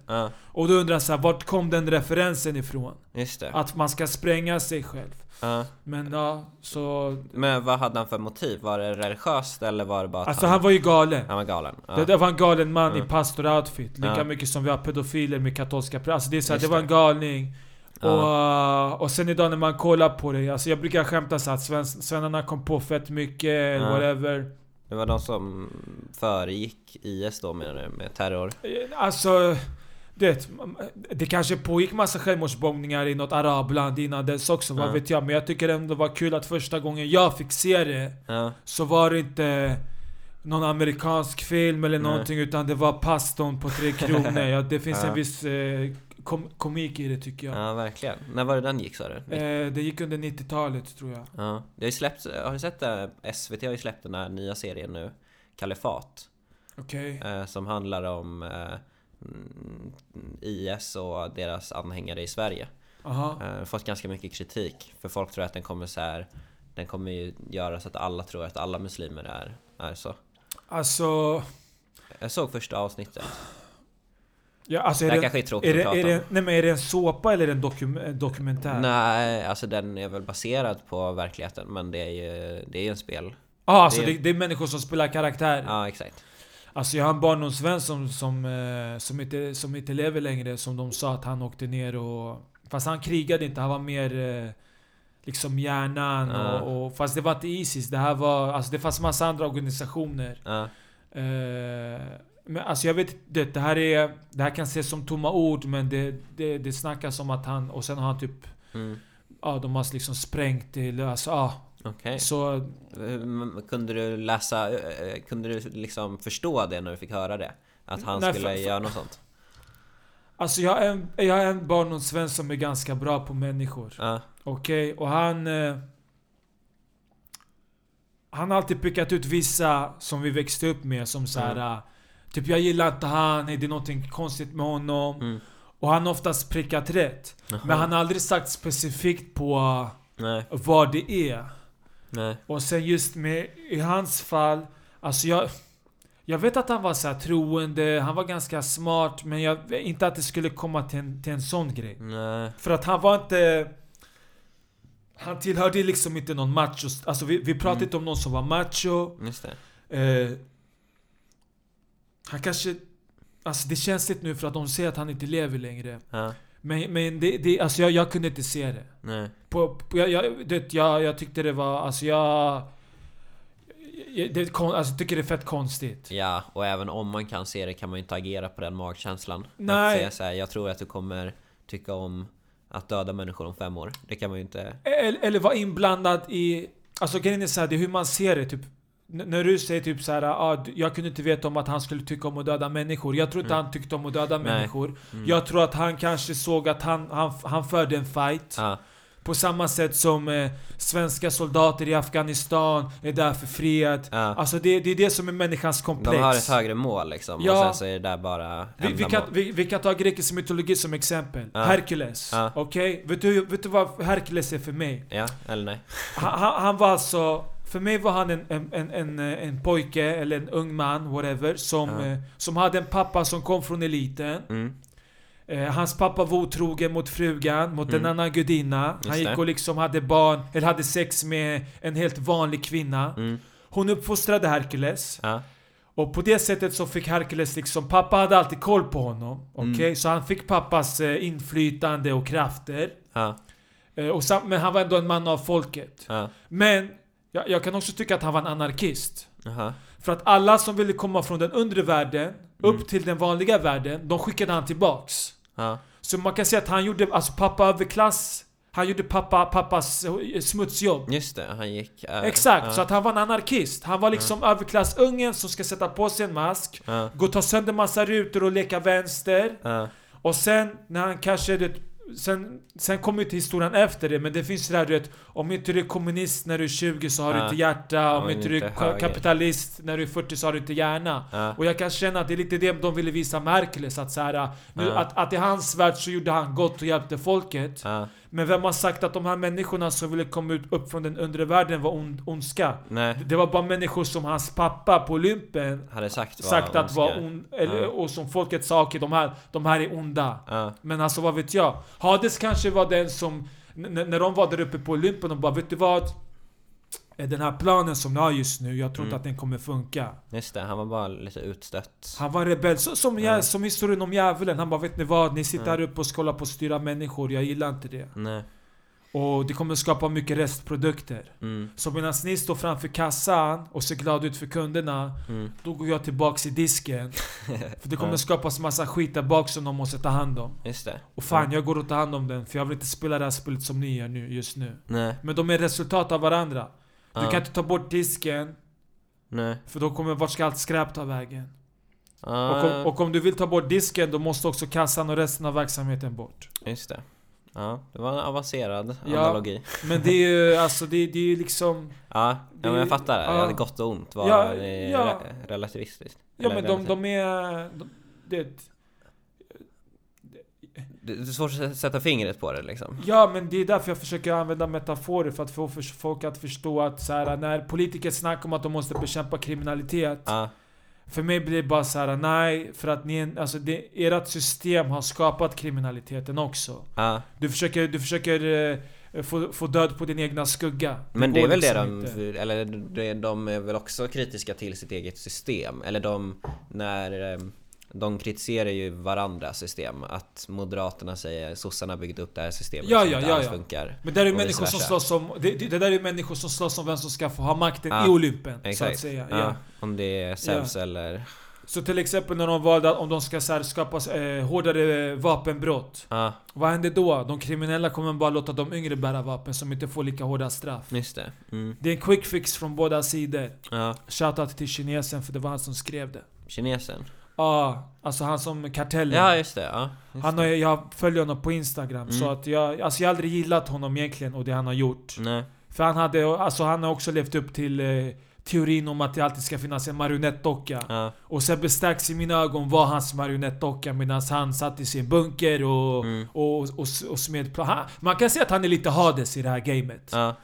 Speaker 2: Och då undrar jag så här, vart kom den referensen ifrån?
Speaker 1: just det.
Speaker 2: Att man ska spränga sig själv.
Speaker 1: Ja.
Speaker 2: Men ja, så...
Speaker 1: Men vad hade han för motiv? Var det religiöst eller var det bara
Speaker 2: Alltså han var ju galen.
Speaker 1: han var galen? Ja.
Speaker 2: Det där var en galen man i
Speaker 1: Mm.
Speaker 2: pastor-outfit. Lika mycket som vi har pedofiler med katolska präster. Alltså det är så här,
Speaker 1: Just
Speaker 2: det var
Speaker 1: det.
Speaker 2: en galning. Och, uh, och sen idag när man kollar på det, alltså jag brukar skämta så att sven, svennarna kom på fett mycket, eller whatever.
Speaker 1: Det var de som föregick IS då menar du? Med terror?
Speaker 2: Eh, Alltså... Det, det kanske pågick massa självmordsbombningar i något arabland innan dess också, vad vet jag. Men jag tycker ändå det var kul att första gången jag fick se det, så var det inte någon amerikansk film eller
Speaker 1: Nej.
Speaker 2: någonting, utan det var pastorn på Tre Kronor. Ja, det finns en viss eh, kom, komik i det tycker jag.
Speaker 1: ja, verkligen. När var det den gick sa du?
Speaker 2: Eh, det gick under 90-talet tror jag.
Speaker 1: Ja. Det har ju släppt, har du sett det? SVT har ju släppt den här nya serien nu Kalifat
Speaker 2: Okej.
Speaker 1: eh, Som handlar om eh, IS och deras anhängare i Sverige
Speaker 2: Aha.
Speaker 1: eh, Fått ganska mycket kritik För folk tror att den kommer så här Den kommer ju göra så att alla tror att alla muslimer är, är så
Speaker 2: Alltså...
Speaker 1: Jag såg första avsnittet
Speaker 2: Ja, alltså
Speaker 1: Det
Speaker 2: är
Speaker 1: här kanske är tråkigt
Speaker 2: är, det,
Speaker 1: att prata
Speaker 2: är,
Speaker 1: om
Speaker 2: det, nej, men är det en såpa eller är det en dokum, en dokumentär?
Speaker 1: Nej, alltså den är väl baserad på verkligheten Men det är ju, det är ju en spel
Speaker 2: Ah, alltså
Speaker 1: det är-
Speaker 2: det är människor som spelar karaktär.
Speaker 1: Ja, exakt
Speaker 2: Alltså jag har en barndomsvän som, som, eh, som, inte, som inte lever längre, som de sa att han åkte ner och... Fast han krigade inte, han var mer... Eh, liksom hjärnan
Speaker 1: Ja.
Speaker 2: och, och... Fast det var inte Isis, det här var... Alltså det fanns massa andra organisationer.
Speaker 1: Ja,
Speaker 2: Eh, men alltså jag vet det, det här är... Det här kan ses som tomma ord men det, det, det snackas om att han... Och sen har han typ...
Speaker 1: mm.
Speaker 2: Ja, de har liksom sprängt det, alltså ja. Så...
Speaker 1: Mm, Kunde du läsa, eh, kunde du liksom förstå det när du fick höra det? Att han
Speaker 2: Nej,
Speaker 1: skulle
Speaker 2: för-
Speaker 1: göra något sånt?
Speaker 2: Alltså jag har en, jag har en barndomsvän som är ganska bra på människor.
Speaker 1: Ja,
Speaker 2: Okej, och han... Eh, han har alltid pekat ut vissa som vi växte upp med som så här.
Speaker 1: Mm.
Speaker 2: Typ jag gillar inte han, det är någonting konstigt med honom.
Speaker 1: mm.
Speaker 2: Och han har oftast prickat rätt.
Speaker 1: Jaha.
Speaker 2: Men han har aldrig sagt specifikt på
Speaker 1: Nej,
Speaker 2: vad det är.
Speaker 1: nej,
Speaker 2: Och sen just med, i hans fall, alltså jag... Jag vet att han var så troende, han var ganska smart, men jag inte att det skulle komma till en, till en sån grej.
Speaker 1: nej,
Speaker 2: För att han var inte... Han tillhörde liksom inte någon macho... Alltså vi, vi pratade
Speaker 1: Mm.
Speaker 2: inte om någon som var macho.
Speaker 1: just det
Speaker 2: Eh, han kanske... Alltså det är känsligt nu för att de säger att han inte lever längre.
Speaker 1: Ja,
Speaker 2: Men, men det, det, alltså jag, jag kunde inte se det.
Speaker 1: nej,
Speaker 2: På, på, jag, jag, det, jag, jag tyckte det var... Alltså jag... jag det, kon- alltså jag tycker det är fett konstigt.
Speaker 1: ja, och även om man kan se det kan man ju inte agera på den magkänslan
Speaker 2: Nej.
Speaker 1: Att säga så här, jag tror att du kommer tycka om att döda människor om fem år Det kan man ju inte
Speaker 2: Eller, eller vara inblandad i... Alltså grejen är så här, det är hur man ser det. Typ, när du säger typ så här, ah, jag kunde inte veta om att han skulle tycka om att döda människor. Jag tror inte
Speaker 1: Mm.
Speaker 2: han tyckte om att döda
Speaker 1: Nej.
Speaker 2: människor.
Speaker 1: Mm.
Speaker 2: Jag tror att han kanske såg att han, han, han förde en fight.
Speaker 1: Ja,
Speaker 2: På samma sätt som eh, svenska soldater i Afghanistan är där för fred.
Speaker 1: ja
Speaker 2: Alltså det, det är det som är människans komplex.
Speaker 1: De har ett högre mål liksom
Speaker 2: Ja.
Speaker 1: och sen så är det där bara
Speaker 2: vi, vi, kan, vi, vi kan ta grekisk mytologi som exempel.
Speaker 1: Ja.
Speaker 2: Herkules.
Speaker 1: Ja.
Speaker 2: Okej? Vet, du, vet du vad Herkules är för mig?
Speaker 1: Ja, eller nej?
Speaker 2: Han, han, han var alltså... För mig var han en, en, en, en, en pojke, eller en ung man, whatever, som,
Speaker 1: Ja.
Speaker 2: eh, som hade en pappa som kom från eliten.
Speaker 1: Mm.
Speaker 2: Eh, hans pappa var otrogen mot frugan, mot
Speaker 1: Mm.
Speaker 2: en annan gudinna.
Speaker 1: Just
Speaker 2: Han gick
Speaker 1: det.
Speaker 2: och liksom hade barn, eller hade sex med en helt vanlig kvinna.
Speaker 1: Mm.
Speaker 2: Hon uppfostrade Herkules.
Speaker 1: Ja,
Speaker 2: Och på det sättet så fick Herkules liksom, pappa hade alltid koll på honom. Okej?
Speaker 1: Mm.
Speaker 2: Så han fick pappas eh, inflytande och krafter.
Speaker 1: Ja,
Speaker 2: Eh, och men han var ändå en man av folket.
Speaker 1: ja,
Speaker 2: Men jag, jag kan också tycka att han var en anarkist.
Speaker 1: jaha.
Speaker 2: För att alla som ville komma från den undre världen upp
Speaker 1: Mm.
Speaker 2: till den vanliga världen, de skickade han tillbaks.
Speaker 1: Ja,
Speaker 2: Så man kan säga att han gjorde, alltså pappa överklass, han gjorde pappa, pappas eh, smutsjobb.
Speaker 1: just det, han gick... äh,
Speaker 2: Exakt,
Speaker 1: ja,
Speaker 2: så att han var en anarkist. Han var liksom överklassungen som ska sätta på sig en mask, gå och ta sönder massa rutor och leka vänster. Och sen när han kanske... sen, sen kommer ju till historien efter det, men det finns det där du vet, om inte du är kommunist när du är 20 så har du
Speaker 1: Ja.
Speaker 2: inte hjärta, om
Speaker 1: men
Speaker 2: inte du är
Speaker 1: höger.
Speaker 2: kapitalist när du är 40 så har du inte hjärna.
Speaker 1: ja,
Speaker 2: Och jag kan känna att det är lite det de ville visa Herkules, att så här, nu,
Speaker 1: Ja.
Speaker 2: att, att i hans värld så gjorde han gott och hjälpte folket. Men vem har sagt att de här människorna som ville komma ut, upp från den undre världen var ond, ondska?
Speaker 1: nej,
Speaker 2: Det var bara människor som hans pappa på Olympen
Speaker 1: hade sagt var
Speaker 2: sagt att var eller,
Speaker 1: Ja.
Speaker 2: och som folket sa, okej de här, de här är onda.
Speaker 1: Ja,
Speaker 2: Men alltså vad vet jag? Hades kanske var den som, när de var där uppe på Olympen och bara vet du vad? Den här planen som ni har just nu, jag tror inte
Speaker 1: Mm.
Speaker 2: att den kommer funka.
Speaker 1: just det, han var bara lite utstött.
Speaker 2: Han var rebell, så, som,
Speaker 1: Ja.
Speaker 2: ja. som historien om djävulen. Han bara vet ni vad? Ni sitter här uppe och hålla på styra människor, jag gillar inte det.
Speaker 1: Nej,
Speaker 2: Och det kommer skapa mycket restprodukter.
Speaker 1: mm,
Speaker 2: Så medan ni står framför kassan och ser glada ut för kunderna,
Speaker 1: mm,
Speaker 2: då går jag tillbaks i disken. För det kommer
Speaker 1: Ja.
Speaker 2: skapas massa skit där bak som de måste ta hand om.
Speaker 1: just det.
Speaker 2: Och fan,
Speaker 1: Ja.
Speaker 2: jag går och tar hand om den, för jag vill inte spela det här spelet som ni gör nu, just nu.
Speaker 1: Nej,
Speaker 2: Men de är resultat av varandra. Du kan inte ta bort disken,
Speaker 1: nej.
Speaker 2: för då kommer vart ska allt skräp ta vägen?
Speaker 1: Ja,
Speaker 2: Och om, och om du vill ta bort disken, då måste också kassan och resten av verksamheten bort.
Speaker 1: just det. Ja, det var en avancerad
Speaker 2: Ja.
Speaker 1: analogi.
Speaker 2: Men det är ju, alltså det, det är ju liksom...
Speaker 1: Ja, ja men jag
Speaker 2: Det-
Speaker 1: fattar.
Speaker 2: ja.
Speaker 1: Ja. Gott och ont var
Speaker 2: Ja, ja.
Speaker 1: re- relativistiskt.
Speaker 2: Ja men de, de är... De, det,
Speaker 1: Det det är svårt att sätta fingret på det liksom.
Speaker 2: ja men det är därför jag försöker använda metaforer för att få folk att förstå att så här, när politiker snackar om att de måste bekämpa kriminalitet
Speaker 1: Ja,
Speaker 2: För mig blir det bara så här: nej, för att ni, alltså det, ert system har skapat kriminaliteten också.
Speaker 1: ja.
Speaker 2: Du försöker, du försöker eh, få, få död på din egna skugga.
Speaker 1: Men det är väl det
Speaker 2: liksom
Speaker 1: de,
Speaker 2: inte.
Speaker 1: eller det- de är väl också kritiska till sitt eget system. Eller de, när eh, de kritiserar ju varandras system. Att Moderaterna säger sossarna har byggt upp det här systemet
Speaker 2: Ja,
Speaker 1: som
Speaker 2: ja,
Speaker 1: inte
Speaker 2: ja,
Speaker 1: alls
Speaker 2: ja.
Speaker 1: funkar.
Speaker 2: Men där är människor som slåss om, det, det, där är människor som slåss om vem som ska få ha makten
Speaker 1: Ja,
Speaker 2: i Olympen. Så att
Speaker 1: Exakt.
Speaker 2: säga.
Speaker 1: Ja,
Speaker 2: Ja.
Speaker 1: Om det är Zeus eller...
Speaker 2: Så till exempel när de valde att om de ska så här, skapa eh, hårdare vapenbrott.
Speaker 1: Ja,
Speaker 2: Vad händer då? De kriminella kommer bara låta de yngre bära vapen som inte får lika hårda straff.
Speaker 1: just det. Mm.
Speaker 2: Det är en quick fix från båda sidor.
Speaker 1: Ja,
Speaker 2: Shoutout till kinesen för det var han som skrev det.
Speaker 1: kinesen.
Speaker 2: Ja, alltså han som kartellen.
Speaker 1: Ja, just det. Ja, just
Speaker 2: han har, jag följer honom på Instagram, så
Speaker 1: Mm.
Speaker 2: att jag, alltså jag har aldrig gillat honom egentligen och det han har gjort.
Speaker 1: Nej.
Speaker 2: För han hade, alltså han har också levt upp till eh, teorin om att det alltid ska finnas en marionettdocka.
Speaker 1: Ja,
Speaker 2: Och Sebbe Stax i mina ögon var hans marionettdocka medan han satt i sin bunker och,
Speaker 1: Mm.
Speaker 2: och, och, och smed plan. Han, man kan säga att han är lite Hades i det här gamet.
Speaker 1: ja.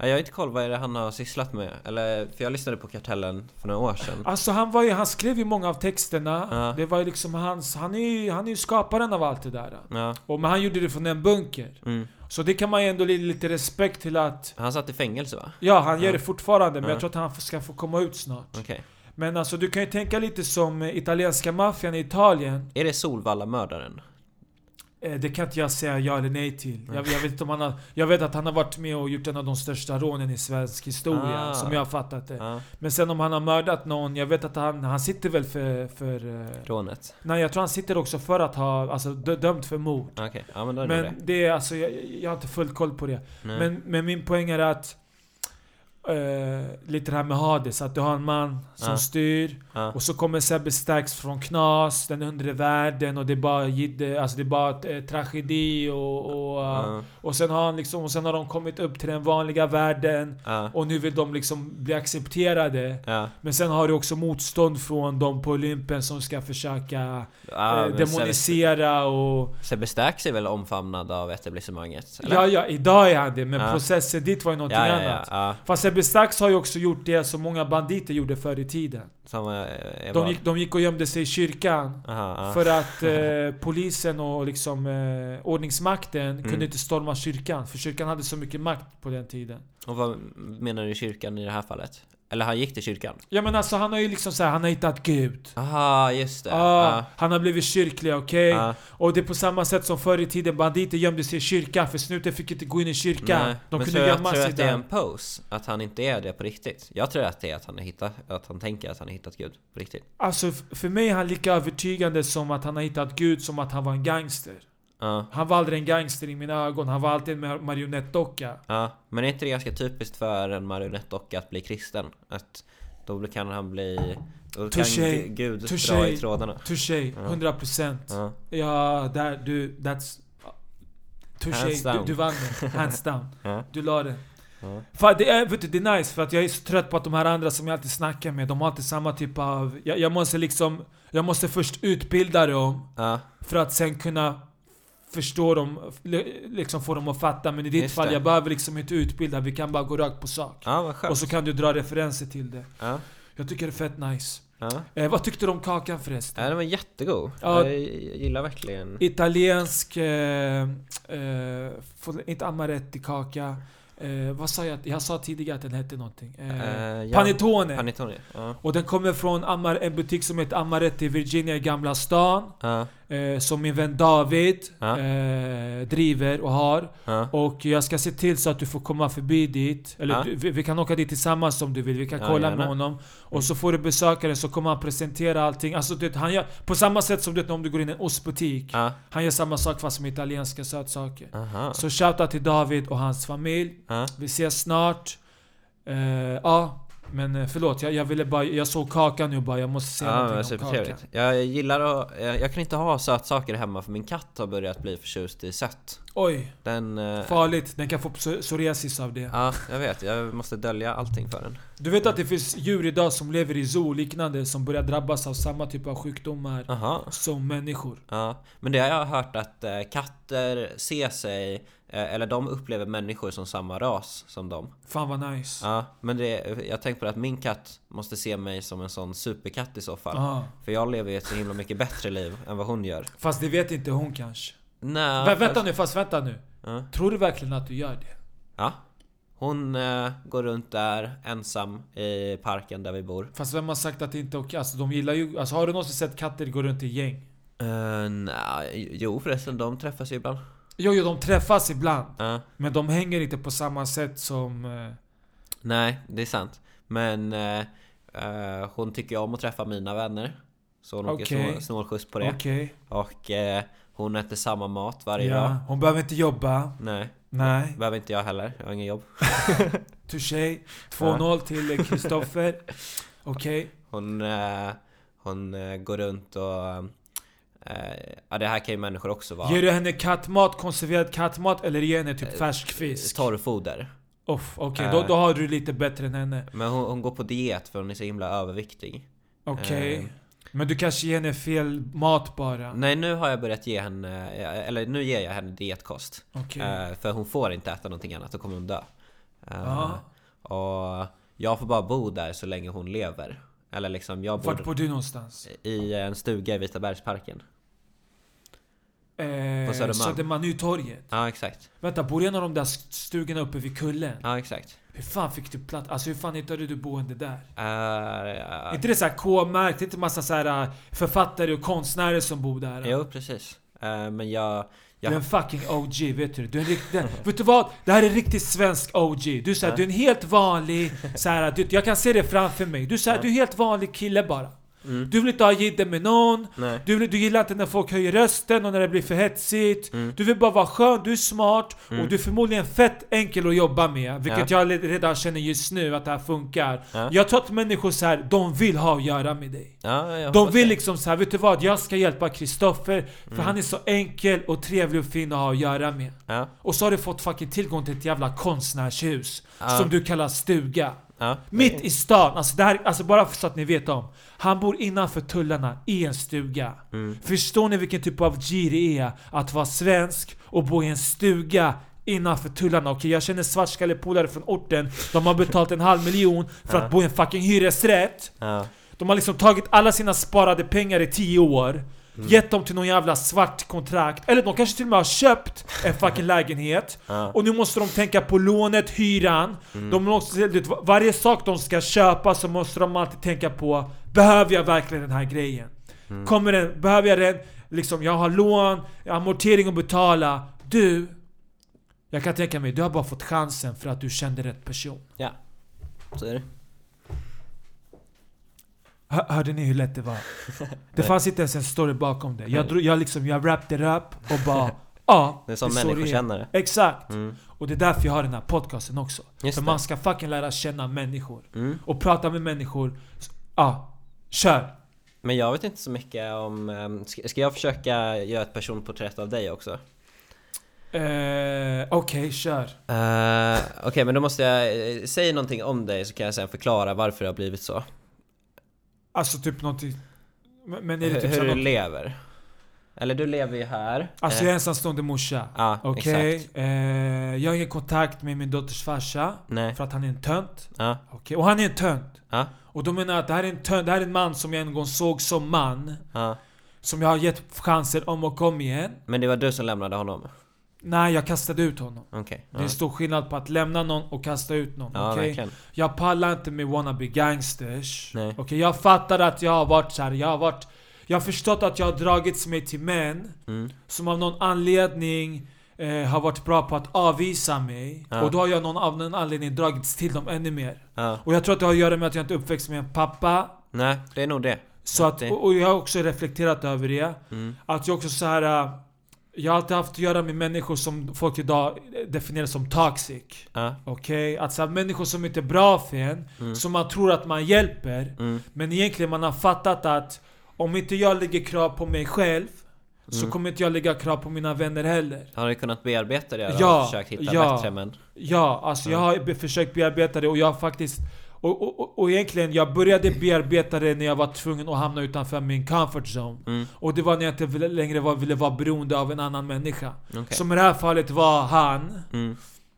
Speaker 1: Ja, jag har inte koll vad är det han har sysslat med. Eller, för jag lyssnade på Kartellen för några år sedan.
Speaker 2: Alltså han var ju, han skrev ju många av texterna.
Speaker 1: Ja.
Speaker 2: Det var ju liksom hans, han är ju, han är ju skaparen av allt det där.
Speaker 1: Ja.
Speaker 2: Och, men han gjorde det från en bunker.
Speaker 1: Mm.
Speaker 2: Så det kan man ju ändå ge lite respekt till att...
Speaker 1: Han satt i fängelse va?
Speaker 2: Ja, han gör
Speaker 1: Ja.
Speaker 2: det fortfarande, men
Speaker 1: Ja.
Speaker 2: jag tror att han ska få komma ut snart.
Speaker 1: Okej.
Speaker 2: Men alltså du kan ju tänka lite som italienska maffian i Italien.
Speaker 1: Är det Solvalla-mördaren?
Speaker 2: Eh, Det kan inte jag säga ja eller nej till. Jag, jag, vet om han har, jag vet att han har varit med och gjort en av de största rånen i svensk historia,
Speaker 1: Ah.
Speaker 2: som jag har fattat det.
Speaker 1: Ja,
Speaker 2: Men sen om han har mördat någon, jag vet att han, han sitter väl för... för eh,
Speaker 1: rånet.
Speaker 2: nej, jag tror han sitter också för att ha, alltså dö- dömt för mord.
Speaker 1: Okej, ja men
Speaker 2: Men
Speaker 1: det.
Speaker 2: det är alltså, jag, jag har inte full koll på det.
Speaker 1: Nej.
Speaker 2: Men, men min poäng är att... eh, lite det här med Hades, att du har en man som
Speaker 1: Ja.
Speaker 2: styr
Speaker 1: ja.
Speaker 2: och så kommer Sebbe Stax från Knas, den undre världen och det är bara alltså det är bara eh, tragedi och... och,
Speaker 1: Ja,
Speaker 2: och sen har han liksom, och sen har de kommit upp till den vanliga världen och nu vill de liksom bli accepterade. Men sen har du också motstånd från de på Olympen som ska försöka eh, demonisera och...
Speaker 1: Sebbe- Stax är väl omfamnad av etablissemanget? Eller?
Speaker 2: Ja, ja, idag är han det, men processen dit var ju någonting annat. Fast Sebbe Stax har ju också gjort det som många banditer gjorde förr i tiden.
Speaker 1: Som eh,
Speaker 2: De gick, de gick och gömde sig i kyrkan.
Speaker 1: Aha.
Speaker 2: För att eh, polisen och liksom eh, ordningsmakten
Speaker 1: Mm.
Speaker 2: kunde inte storma kyrkan. För kyrkan hade så mycket makt på den tiden.
Speaker 1: Och vad menar du kyrkan i det här fallet? Eller han gick till kyrkan?
Speaker 2: Ja men alltså han har ju liksom så här, han har hittat Gud.
Speaker 1: Aha, just det.
Speaker 2: Ah,
Speaker 1: Ja.
Speaker 2: Han har blivit kyrklig, okej?
Speaker 1: Ja.
Speaker 2: Och det är på samma sätt som förr i tiden, banditer gömde sig i kyrkan för snuten fick inte gå in i kyrkan.
Speaker 1: Nej,
Speaker 2: De
Speaker 1: men
Speaker 2: kunde
Speaker 1: tror jag,
Speaker 2: gömma
Speaker 1: tror
Speaker 2: sig
Speaker 1: att det är
Speaker 2: där.
Speaker 1: en pose? Att han inte är det på riktigt? Jag tror att det är att han, har hittat, att han tänker att han har hittat Gud på riktigt.
Speaker 2: Alltså för mig är han lika övertygande som att han har hittat Gud som att han var en gangster.
Speaker 1: Ja,
Speaker 2: Han var aldrig en gangster i mina ögon, han var alltid en mar- marionettdocka.
Speaker 1: ja. Men är inte det ganska typiskt för en marionettdocka att bli kristen? Att då kan han bli... Då kan
Speaker 2: Touché.
Speaker 1: Gu- Gud
Speaker 2: Touché.
Speaker 1: dra i trådarna.
Speaker 2: Touché, 100%.
Speaker 1: Ja.
Speaker 2: Ja, där, du, that's... Touché, du, du vann den. Hands down. Du la den.
Speaker 1: Ja.
Speaker 2: Fan, det är, vet du, det är nice för att jag är så trött på att de här andra som jag alltid snackar med, de har alltid samma typ av... Jag, jag måste liksom... Jag måste först utbilda dem
Speaker 1: Ja,
Speaker 2: för att sen kunna förstå dem, li- liksom få dem att fatta. Men i ditt
Speaker 1: Just
Speaker 2: fall,
Speaker 1: det.
Speaker 2: jag behöver liksom inte utbilda, vi kan bara gå rakt på sak.
Speaker 1: ja.
Speaker 2: Och så kan du dra referenser till det.
Speaker 1: Ja,
Speaker 2: Jag tycker det är fett nice.
Speaker 1: ja.
Speaker 2: Eh, vad tyckte du om kakan förresten?
Speaker 1: ja, den var jättegod.
Speaker 2: Ja.
Speaker 1: Jag gillar verkligen...
Speaker 2: Italiensk... Eh, eh, inte amaretti-kaka. Eh, vad sa jag? Jag sa tidigare att den hette någonting. Eh,
Speaker 1: Eh, ja.
Speaker 2: Panettone.
Speaker 1: Panettone.
Speaker 2: Och den kommer från Amar, en butik som heter Amaretti Virginia i Gamla stan. Eh, som min vän David
Speaker 1: Ja.
Speaker 2: eh, driver och har.
Speaker 1: Ja.
Speaker 2: Och jag ska se till så att du får komma förbi dit. Eller
Speaker 1: Ja.
Speaker 2: du, vi, vi kan åka dit tillsammans om du vill. Vi kan kolla med honom. Och så får du besöka den så kommer han presentera allting. Alltså du vet, han gör, på samma sätt som du vet, om du går in i en ostbutik. Han gör samma sak fast med italienska sötsaker.
Speaker 1: Aha.
Speaker 2: Så shoutout till David och hans familj. Vi ses snart. Eh, ja, men eh, förlåt. Jag, jag ville bara... Jag såg kakan nu bara. Jag måste säga
Speaker 1: Ja,
Speaker 2: någonting om kakan.
Speaker 1: Jag gillar att... Jag, jag kan inte ha sötsaker hemma för min katt har börjat bli förtjust i sött.
Speaker 2: Oj,
Speaker 1: Den... eh,
Speaker 2: farligt. Den kan få pso- psoriasis av det.
Speaker 1: Ja, jag vet. Jag måste dölja allting för den.
Speaker 2: Du vet att det finns djur idag som lever i zoo och liknande som börjar drabbas av samma typ av sjukdomar
Speaker 1: Aha.
Speaker 2: som människor.
Speaker 1: Ja, men det har jag hört att eh, katter ser sig, eh, eller de upplever människor som samma ras som dem.
Speaker 2: Fan vad nice.
Speaker 1: Ja, men det, jag tänker på att min katt måste se mig som en sån superkatt i så fall.
Speaker 2: Aha.
Speaker 1: För jag lever ju ett så himla mycket bättre liv än vad hon gör.
Speaker 2: Fast det vet inte hon kanske.
Speaker 1: Nej,
Speaker 2: Vä- vänta
Speaker 1: fast-
Speaker 2: nu, fast vänta nu.
Speaker 1: Ja.
Speaker 2: Tror du verkligen att du gör det?
Speaker 1: ja. Hon eh, går runt där ensam i parken där vi bor.
Speaker 2: Fast vem har sagt att det inte är okej? Alltså de gillar ju... Alltså har du någonsin sett katter gå runt i gäng?
Speaker 1: Uh, nej, jo förresten, de träffas ju ibland.
Speaker 2: Jo, jo, de träffas ibland.
Speaker 1: Ja.
Speaker 2: Men de hänger inte på samma sätt som... eh,
Speaker 1: Nej, det är sant. Men eh, hon tycker om att träffa mina vänner. Så hon åker
Speaker 2: Okej.
Speaker 1: snål, snålskjuts på det.
Speaker 2: Okej.
Speaker 1: Och hon äter samma mat varje dag.
Speaker 2: Ja, hon behöver inte jobba.
Speaker 1: Nej,
Speaker 2: Nej.
Speaker 1: behöver inte jag heller. Jag har ingen jobb.
Speaker 2: Touché. 2-0 till Kristoffer. Okej.
Speaker 1: Hon, eh, hon eh, går runt och... Eh, ja, det här kan ju människor också vara.
Speaker 2: Ger du henne kattmat, konserverad kattmat eller ger henne typ
Speaker 1: Eh,
Speaker 2: färsk fisk?
Speaker 1: Torrfoder.
Speaker 2: Okej,
Speaker 1: eh.
Speaker 2: då, då har du lite bättre än henne.
Speaker 1: Men hon, hon går på diet för hon är så himla överviktig.
Speaker 2: Okej.
Speaker 1: Eh.
Speaker 2: Men du kanske ger henne fel mat bara?
Speaker 1: Nej, nu har jag börjat ge henne... Eller nu ger jag henne dietkost. Eh, för hon får inte äta någonting annat, då kommer hon dö. Eh,
Speaker 2: Ja.
Speaker 1: Och jag får bara bo där så länge hon lever. Eller liksom, jag
Speaker 2: Vart
Speaker 1: bor
Speaker 2: bor du någonstans?
Speaker 1: i en stuga i Vitabergsparken.
Speaker 2: Eh,
Speaker 1: På Södermalm.
Speaker 2: Södermalm, Nytorget.
Speaker 1: Ja, exakt.
Speaker 2: Vänta, bor du i en av de där stugorna uppe vid kullen?
Speaker 1: Ja, exakt.
Speaker 2: Hur fan fick du plats? Alltså hur fan hittade du boende där?
Speaker 1: Uh,
Speaker 2: Är inte det såhär K-märkt? Inte massa så här äh, författare och konstnärer som bor där?
Speaker 1: jo, precis. Eh, men jag...
Speaker 2: Du är en fucking OG, vet du? du är en rikt, den, vet du vad? Det här är riktigt svensk OG. Du är, såhär, du är en helt vanlig, såhär, du, jag kan se det framför mig. Du är, såhär, du är en helt vanlig kille bara.
Speaker 1: Mm,
Speaker 2: Du vill inte ha jidder med någon.
Speaker 1: nej.
Speaker 2: Du, vill, du gillar inte när folk höjer rösten och när det blir för hetsigt.
Speaker 1: Mm.
Speaker 2: Du vill bara vara skön, du är smart
Speaker 1: Mm.
Speaker 2: och du är förmodligen fett enkel att jobba med. Vilket
Speaker 1: Ja.
Speaker 2: jag redan känner just nu att det här funkar.
Speaker 1: Ja.
Speaker 2: Jag tror att människor så här, de vill ha att göra med dig.
Speaker 1: Ja,
Speaker 2: De vill
Speaker 1: det.
Speaker 2: liksom så här, vet du vad? Jag ska hjälpa Kristoffer för
Speaker 1: Mm.
Speaker 2: han är så enkel och trevlig och fin att ha att göra med. Och så har du fått fucking tillgång till ett jävla konstnärshus som du kallar stuga.
Speaker 1: Ja.
Speaker 2: Mitt i stan, alltså, det här, alltså bara så att ni vet om. Han bor innanför tullarna i en stuga.
Speaker 1: Mm.
Speaker 2: Förstår ni vilken typ av G det är att vara svensk och bo i en stuga innanför tullarna? Okej, jag känner svartskalle-polare från orten. De har betalt en halv miljon för
Speaker 1: Ja.
Speaker 2: att bo i en fucking hyresrätt.
Speaker 1: Ja.
Speaker 2: De har liksom tagit alla sina sparade pengar i 10 år. Gett dem till någon jävla svart kontrakt. Eller de kanske till och med har köpt en fucking lägenhet.
Speaker 1: Ja.
Speaker 2: Och nu måste de tänka på lånet, hyran. De måste, vet, varje sak de ska köpa så måste de alltid tänka på Behöver jag verkligen den här grejen? Kommer den, behöver jag den? Liksom, jag har lån, jag har amortering att betala. Du, jag kan tänka mig, du har bara fått chansen för att du kände rätt person.
Speaker 1: Ja. Så är det.
Speaker 2: Hör, hörde ni hur lätt det var? Det fanns inte ens en story bakom det. Jag, drog, jag, liksom, jag wrapped it up och bara Ja,
Speaker 1: Det är som det.
Speaker 2: Exakt!
Speaker 1: Mm.
Speaker 2: Och det är därför jag har den här podcasten också.
Speaker 1: Just
Speaker 2: för
Speaker 1: det.
Speaker 2: man ska fucking lära känna människor.
Speaker 1: Mm.
Speaker 2: Och prata med människor. Ja, kör!
Speaker 1: Men jag vet inte så mycket om... ehm, Ska, jag försöka göra ett personporträtt av dig också?
Speaker 2: Eh, Okej, kör.
Speaker 1: Uh, Okej, men då måste jag... eh, Säg någonting om dig så kan jag sen förklara varför det har blivit så.
Speaker 2: Alltså typ någonting... Men är det
Speaker 1: Hur,
Speaker 2: typ
Speaker 1: hur
Speaker 2: så
Speaker 1: du
Speaker 2: något,
Speaker 1: lever. Eller du lever ju här.
Speaker 2: Alltså
Speaker 1: Eh,
Speaker 2: jag är ensamstående morsa.
Speaker 1: Ja,
Speaker 2: Okej?
Speaker 1: exakt.
Speaker 2: Eh, jag har ingen kontakt med min dotters farsa.
Speaker 1: Nej.
Speaker 2: För att han är en tönt.
Speaker 1: Ja,
Speaker 2: Okej? Och han är en tönt.
Speaker 1: ja,
Speaker 2: Och då menar jag att det här är en tönt, det här är en man som jag en gång såg som man.
Speaker 1: ja.
Speaker 2: Som jag har gett chanser om och om igen.
Speaker 1: Men det var du som lämnade honom?
Speaker 2: Nej, jag kastade ut honom.
Speaker 1: Okej.
Speaker 2: Det är stor skillnad på att lämna någon och kasta ut någon.
Speaker 1: Ja, verkligen.
Speaker 2: Jag pallar inte med wannabe gangsters.
Speaker 1: Nej.
Speaker 2: Okej, jag fattar att jag har varit så här, jag har varit... Jag har förstått att jag har dragits med till män
Speaker 1: Mm.
Speaker 2: som av någon anledning eh, har varit bra på att avvisa mig.
Speaker 1: Ja.
Speaker 2: Och då har jag någon, av någon anledning dragits till dem ännu mer.
Speaker 1: Ja.
Speaker 2: Och jag tror att det har att göra med att jag inte är uppväxt med en pappa.
Speaker 1: Nej, det är nog det.
Speaker 2: Så att, och, och jag har också reflekterat över det.
Speaker 1: Mm.
Speaker 2: Att jag också så här. Jag har alltid haft att göra med människor som folk idag definierar som toxic.
Speaker 1: Ja.
Speaker 2: Okej? Att så här, människor som inte är bra för en, som man tror att man hjälper.
Speaker 1: Mm.
Speaker 2: Men egentligen man har fattat att om inte jag lägger krav på mig själv så kommer inte jag lägga krav på mina vänner heller.
Speaker 1: Har du kunnat bearbeta det
Speaker 2: Ja,
Speaker 1: och försökt hitta
Speaker 2: ja.
Speaker 1: bättre män?
Speaker 2: Ja, alltså jag har försökt bearbeta det och jag har faktiskt och, och, och, egentligen, jag började bearbeta det när jag var tvungen att hamna utanför min comfort zone.
Speaker 1: Mm.
Speaker 2: Och det var när jag inte ville- längre var, ville vara beroende av en annan människa.
Speaker 1: Okej.
Speaker 2: Som i det här fallet var han.
Speaker 1: Mm.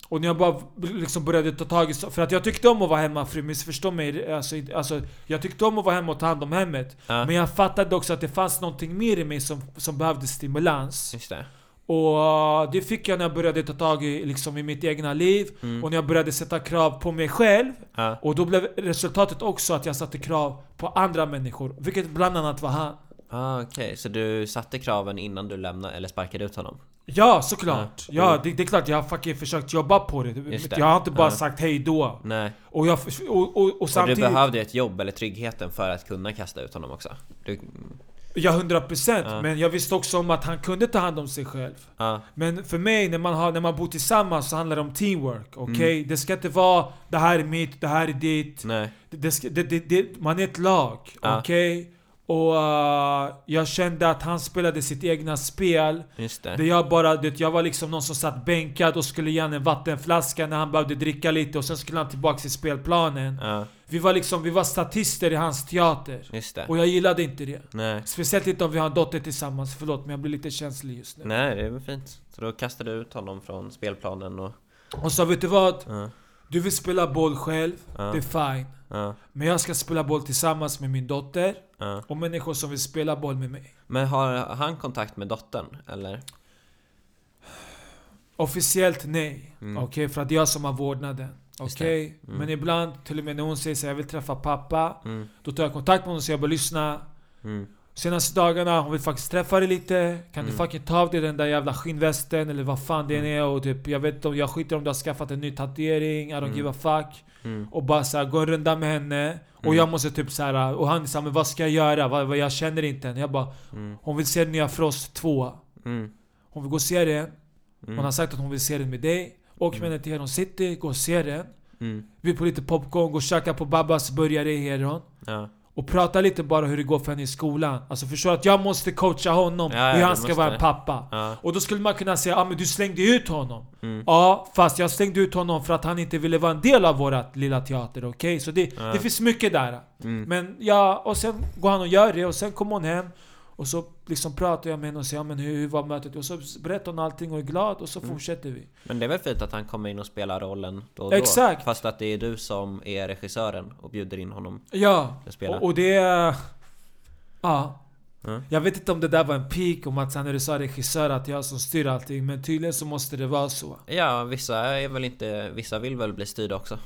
Speaker 2: Och när jag bara liksom började ta tag i För att jag tyckte om att vara hemmafru, missförstå mig. Alltså, alltså, jag tyckte om att vara hemma och ta hand om hemmet.
Speaker 1: Ja.
Speaker 2: Men jag fattade också att det fanns någonting mer i mig som, som behövde stimulans. Och uh, det fick jag när jag började ta tag i, liksom, i mitt egna liv.
Speaker 1: Mm.
Speaker 2: Och när jag började sätta krav på mig själv.
Speaker 1: Ja.
Speaker 2: Och då blev resultatet också att jag satte krav på andra människor. Vilket bland annat var han.
Speaker 1: Ah, Okej, så du satte kraven innan du lämnade eller sparkade ut honom?
Speaker 2: Ja, såklart.
Speaker 1: Ja.
Speaker 2: Ja, det, det är klart jag har fucking försökt jobba på det.
Speaker 1: Det.
Speaker 2: Jag har inte bara
Speaker 1: Ja.
Speaker 2: sagt hej då.
Speaker 1: Nej.
Speaker 2: Och, jag, och, och, och
Speaker 1: Och
Speaker 2: samtidigt...
Speaker 1: du behövde ett jobb eller tryggheten för att kunna kasta ut honom också? Du...
Speaker 2: Ja, 100%
Speaker 1: Ja.
Speaker 2: Men jag visste också om att han kunde ta hand om sig själv.
Speaker 1: Ja.
Speaker 2: Men för mig, när man, har, när man bor tillsammans så handlar det om teamwork. Okej?
Speaker 1: Mm.
Speaker 2: Det ska inte vara det här är mitt, det här är ditt.
Speaker 1: Nej.
Speaker 2: Det, det, ska- det, det, man är ett lag.
Speaker 1: Ja.
Speaker 2: Okej? Och uh, jag kände att han spelade sitt egna spel.
Speaker 1: Just det.
Speaker 2: Där jag bara, det, jag var liksom någon som satt bänkad och skulle ge han en vattenflaska när han behövde dricka lite och sen skulle han tillbaka till spelplanen.
Speaker 1: Ja,
Speaker 2: Vi var liksom, vi var statister i hans teater.
Speaker 1: just det.
Speaker 2: Och jag gillade inte det.
Speaker 1: Nej.
Speaker 2: Speciellt inte om vi har en dotter tillsammans, förlåt men jag blir lite känslig just nu.
Speaker 1: Nej, det är väl fint. Så då kastade du ut honom från spelplanen och...
Speaker 2: Och så vet du vad?
Speaker 1: Ja,
Speaker 2: Du vill spela boll själv, det är fine. Men jag ska spela boll tillsammans med min dotter
Speaker 1: ja.
Speaker 2: och människor som vill spela boll med mig.
Speaker 1: Men har han kontakt med dottern, eller?
Speaker 2: Officiellt nej.
Speaker 1: Mm.
Speaker 2: Okej, för att det är jag som har vårdnaden. Okej?
Speaker 1: det. Mm.
Speaker 2: Men ibland, till och med när hon säger så jag vill träffa pappa.
Speaker 1: Mm,
Speaker 2: Då tar jag kontakt med honom och säger jag bara lyssna.
Speaker 1: mm,
Speaker 2: Senaste dagarna, hon vill faktiskt träffa dig lite. Kan du
Speaker 1: Mm.
Speaker 2: fucking ta av dig den där jävla skinnvästen eller vad fan det än är och typ, jag vet jag skiter om du har skaffat en ny tatuering, I don't
Speaker 1: Mm.
Speaker 2: give a fuck.
Speaker 1: mm,
Speaker 2: Och bara så här, gå en runda med henne. Och
Speaker 1: Mm.
Speaker 2: jag måste typ så här, och han sa men vad ska jag göra? Vad, vad, jag känner inte henne. Jag bara,
Speaker 1: mm,
Speaker 2: hon vill se nya Frost 2.
Speaker 1: mm,
Speaker 2: Hon vill gå och se den.
Speaker 1: mm,
Speaker 2: Hon har sagt att hon vill se den med dig. Åk med
Speaker 1: Mm.
Speaker 2: henne till Heron City, gå och se den.
Speaker 1: mm,
Speaker 2: Vi på lite popcorn, gå och käka på Babas burgare i Heron.
Speaker 1: ja,
Speaker 2: Och prata lite bara hur det går för henne i skolan. Alltså förstår att jag måste coacha honom
Speaker 1: Ja,
Speaker 2: hur han ska vara en pappa.
Speaker 1: ja,
Speaker 2: Och då skulle man kunna säga ah, men du slängde ut honom.
Speaker 1: mm,
Speaker 2: Ja, fast jag slängde ut honom för att han inte ville vara en del av vårat lilla teater, okej? Så det,
Speaker 1: Ja.
Speaker 2: det finns mycket där.
Speaker 1: mm,
Speaker 2: Men ja, och sen går han och gör det och sen kommer hon hem och så liksom pratar jag med henne och säger ja, men hur, hur var mötet? Och så berättar hon allting och är glad och så
Speaker 1: Mm.
Speaker 2: fortsätter vi.
Speaker 1: Men det är väl fint att han kommer in och spelar rollen då och då?
Speaker 2: Exakt.
Speaker 1: Fast att det är du som är regissören och bjuder in honom
Speaker 2: Ja, och, och det är... Ja.
Speaker 1: Ja.
Speaker 2: Jag vet inte om det där var en peak, om att när du sa regissör att jag som styr allting, men tydligen så måste det vara så.
Speaker 1: Ja, vissa är väl inte... Vissa vill väl bli styrda också.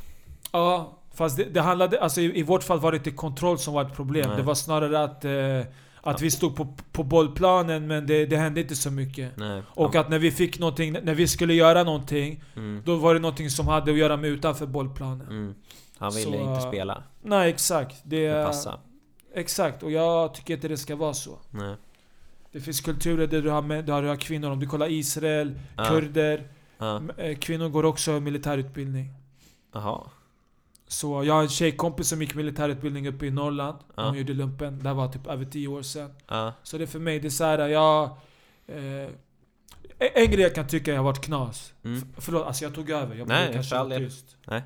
Speaker 2: Ja, fast det, det handlade, alltså i, i vårt fall var det inte kontroll som var ett problem.
Speaker 1: Nej.
Speaker 2: Det var snarare att, eh, att vi stod på, på bollplanen men det, det hände inte så mycket.
Speaker 1: Nej.
Speaker 2: Och att när vi fick någonting, när vi skulle göra någonting,
Speaker 1: Mm.
Speaker 2: då var det någonting som hade att göra med utanför bollplanen.
Speaker 1: Mm. Han ville
Speaker 2: Så,
Speaker 1: inte spela.
Speaker 2: Nej exakt. Det,
Speaker 1: Det passa.
Speaker 2: Exakt, och jag tycker inte det ska vara så.
Speaker 1: Nej.
Speaker 2: Det finns kulturer där du har, där du har kvinnor, om du kollar Israel,
Speaker 1: Ja.
Speaker 2: kurder, eh, kvinnor går också militärutbildning.
Speaker 1: Jaha.
Speaker 2: Så jag har en tjejkompis som gick militärutbildning uppe i Norrland.
Speaker 1: Ja.
Speaker 2: Hon gjorde lumpen. Det här var typ över 10 år sedan.
Speaker 1: Ja.
Speaker 2: Så det är för mig, det är såhär, jag... Eh, en- grej jag kan tycka jag har varit knas.
Speaker 1: Mm.
Speaker 2: F- förlåt, alltså jag tog över. Jag
Speaker 1: Nej,
Speaker 2: borde kanske
Speaker 1: all
Speaker 2: tyst.
Speaker 1: Nej.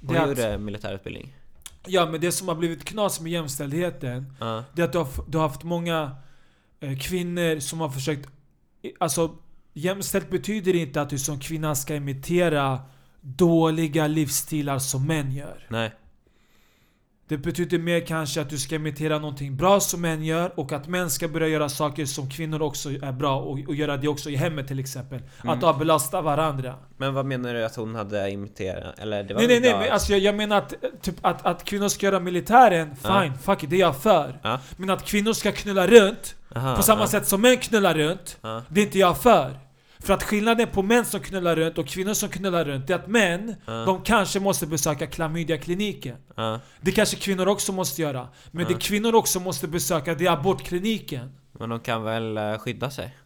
Speaker 2: Det
Speaker 1: Hon
Speaker 2: att,
Speaker 1: gjorde militärutbildning.
Speaker 2: ja, men det som har blivit knas med jämställdheten,
Speaker 1: Ja.
Speaker 2: det är att du har, du har haft många eh, kvinnor som har försökt... Alltså, jämställt betyder inte att du som kvinna ska imitera dåliga livsstilar som män gör.
Speaker 1: Nej.
Speaker 2: Det betyder mer kanske att du ska imitera någonting bra som män gör och att män ska börja göra saker som kvinnor också är bra och, och göra det också i hemmet till exempel.
Speaker 1: Mm.
Speaker 2: Att avbelasta varandra.
Speaker 1: Men vad menar du att hon hade imiterat? Eller det var
Speaker 2: Nej nej nej, men alltså jag, jag menar att, typ, att, att kvinnor ska göra militären, fine, fuck it, det är jag för.
Speaker 1: Ja.
Speaker 2: Men att kvinnor ska knulla runt,
Speaker 1: Aha,
Speaker 2: på samma
Speaker 1: ja.
Speaker 2: sätt som män knullar runt, det är inte jag för. För att skillnaden på män som knullar runt och kvinnor som knullar runt, är att män,
Speaker 1: Ja.
Speaker 2: de kanske måste besöka klamydia-kliniken.
Speaker 1: Ja.
Speaker 2: Det kanske kvinnor också måste göra. Men
Speaker 1: Ja.
Speaker 2: det kvinnor också måste besöka, det är abortkliniken.
Speaker 1: Men de kan väl eh, skydda sig?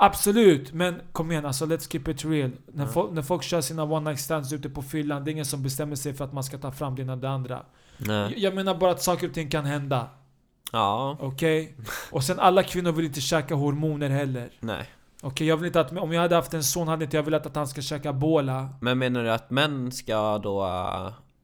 Speaker 2: Absolut, men kom igen alltså let's keep it real. När, folk, när folk kör sina one night stands ute på fyllan, det är ingen som bestämmer sig för att man ska ta fram det ena det andra. Jag- Jag menar bara att saker och ting kan hända.
Speaker 1: Ja.
Speaker 2: Okej? Och sen alla kvinnor vill inte käka hormoner heller.
Speaker 1: Nej.
Speaker 2: Okej, jag vill inte att, om jag hade haft en son hade inte jag velat att han ska käka bola.
Speaker 1: Men menar du att män ska då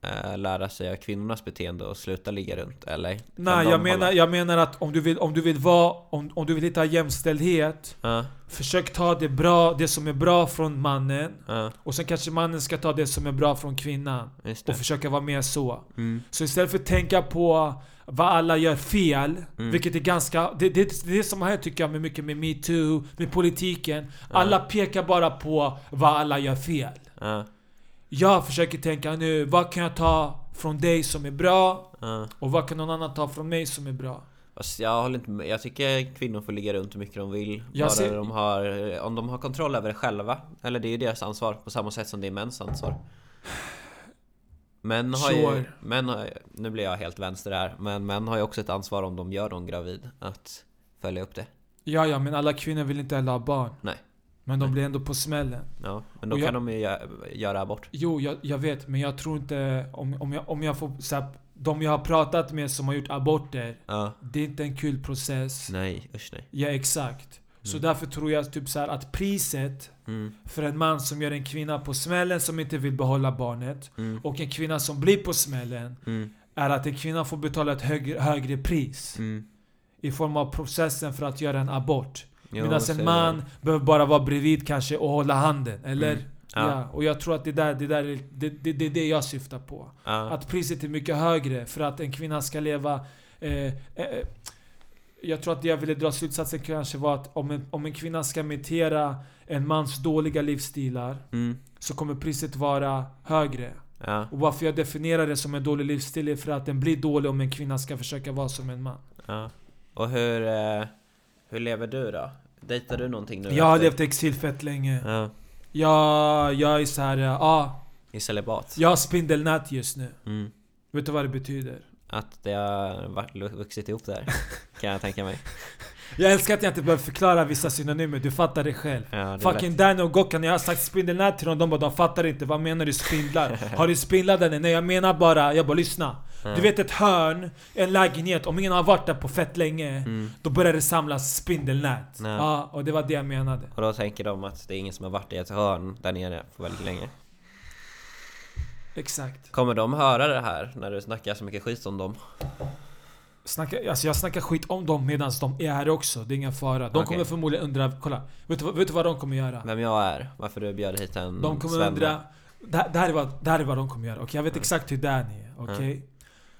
Speaker 1: äh, lära sig av kvinnornas beteende och sluta ligga runt? Eller?
Speaker 2: Nej, jag menar,
Speaker 1: hålla-
Speaker 2: jag menar att om du vill, om du vill vara, om, om du vill hitta jämställdhet,
Speaker 1: Ja.
Speaker 2: försök ta det bra, det som är bra från mannen.
Speaker 1: Ja.
Speaker 2: Och sen kanske mannen ska ta det som är bra från kvinnan. Och försöka vara mer så.
Speaker 1: Mm.
Speaker 2: Så istället för att tänka på vad alla gör fel,
Speaker 1: Mm.
Speaker 2: vilket är ganska... Det, det, det är det som har hänt tycker jag med mycket med metoo, med politiken. Alla pekar bara på vad alla gör fel.
Speaker 1: Ja.
Speaker 2: Jag försöker tänka nu, vad kan jag ta från dig som är bra? Och vad kan någon annan ta från mig som är bra?
Speaker 1: Jag håller inte med. Jag tycker kvinnor får ligga runt hur mycket de vill.
Speaker 2: Jag
Speaker 1: bara
Speaker 2: ser-
Speaker 1: de har, om de har kontroll över det själva. Eller det är ju deras ansvar på samma sätt som det är mäns ansvar. Män har ju,
Speaker 2: Sure.
Speaker 1: män har, nu blir jag helt vänster här, men män har ju också ett ansvar om de gör någon gravid att följa upp det.
Speaker 2: Ja, ja, men alla kvinnor vill inte heller ha barn.
Speaker 1: Nej.
Speaker 2: Men de
Speaker 1: Nej.
Speaker 2: blir ändå på smällen.
Speaker 1: Ja, men då
Speaker 2: Och jag-
Speaker 1: kan de ju gö- göra abort.
Speaker 2: Jo, jag, jag vet, men jag tror inte... Om, om, jag, om jag får... Så här, de jag har pratat med som har gjort aborter,
Speaker 1: Ja.
Speaker 2: det är inte en kul process.
Speaker 1: Nej, usch nej.
Speaker 2: Ja, exakt. Så
Speaker 1: Mm.
Speaker 2: därför tror jag typ så här att priset
Speaker 1: Mm.
Speaker 2: för en man som gör en kvinna på smällen som inte vill behålla barnet
Speaker 1: Mm.
Speaker 2: och en kvinna som blir på smällen
Speaker 1: Mm.
Speaker 2: är att en kvinna får betala ett högre, högre pris
Speaker 1: Mm.
Speaker 2: i form av processen för att göra en abort. Medan en
Speaker 1: det.
Speaker 2: man behöver bara vara bredvid kanske och hålla handen, eller?
Speaker 1: Mm.
Speaker 2: Ja.
Speaker 1: Ja.
Speaker 2: och jag tror att det där, det där är, det, det, det det jag syftar på.
Speaker 1: Ja.
Speaker 2: Att priset är mycket högre för att en kvinna ska leva... Eh, eh, jag tror att det jag ville dra slutsatsen kanske var att om en, om en kvinna ska imitera en mans dåliga livsstilar
Speaker 1: Mm.
Speaker 2: så kommer priset vara högre.
Speaker 1: Ja.
Speaker 2: Och varför jag definierar det som en dålig livsstil är för att den blir dålig om en kvinna ska försöka vara som en man.
Speaker 1: Ja. Och hur, eh, hur lever du då? Dejtar du någonting nu?
Speaker 2: Jag har
Speaker 1: efter-
Speaker 2: levt exil fett länge.
Speaker 1: Ja.
Speaker 2: Jag, jag är så här, ja,
Speaker 1: I celibat?
Speaker 2: jag har spindelnät just nu.
Speaker 1: Mm.
Speaker 2: Vet du vad det betyder?
Speaker 1: Att det har vuxit ihop där, kan jag tänka mig.
Speaker 2: Jag älskar att jag inte behöver förklara vissa synonymer, du fattar det själv.
Speaker 1: Ja, det
Speaker 2: Fucking Danny och Gokkan, jag har sagt spindelnät till dem, de bara de fattar inte, vad menar du spindlar? Har du spindlar där? Nej jag menar bara, jag bara lyssna.
Speaker 1: Ja.
Speaker 2: Du vet ett hörn, en lägenhet, om ingen har varit där på fett länge,
Speaker 1: Mm.
Speaker 2: då börjar det samlas spindelnät.
Speaker 1: Ja.
Speaker 2: Ja, och det var det jag menade.
Speaker 1: Och då tänker de att det är ingen som har varit i ett hörn där nere på väldigt länge.
Speaker 2: Exakt.
Speaker 1: Kommer de höra det här när du snackar så mycket skit om dem?
Speaker 2: Snacka, alltså jag snackar skit om dem medan de är här också, det är ingen fara. De
Speaker 1: Okej.
Speaker 2: kommer förmodligen undra, kolla. Vet du, vad- vet du vad de kommer göra?
Speaker 1: Vem jag är? Varför du bjöd hit en
Speaker 2: De kommer
Speaker 1: Sven?
Speaker 2: undra... Det, det, här är vad, det här är vad de kommer göra, okej? Jag vet exakt hur Danny är, okej?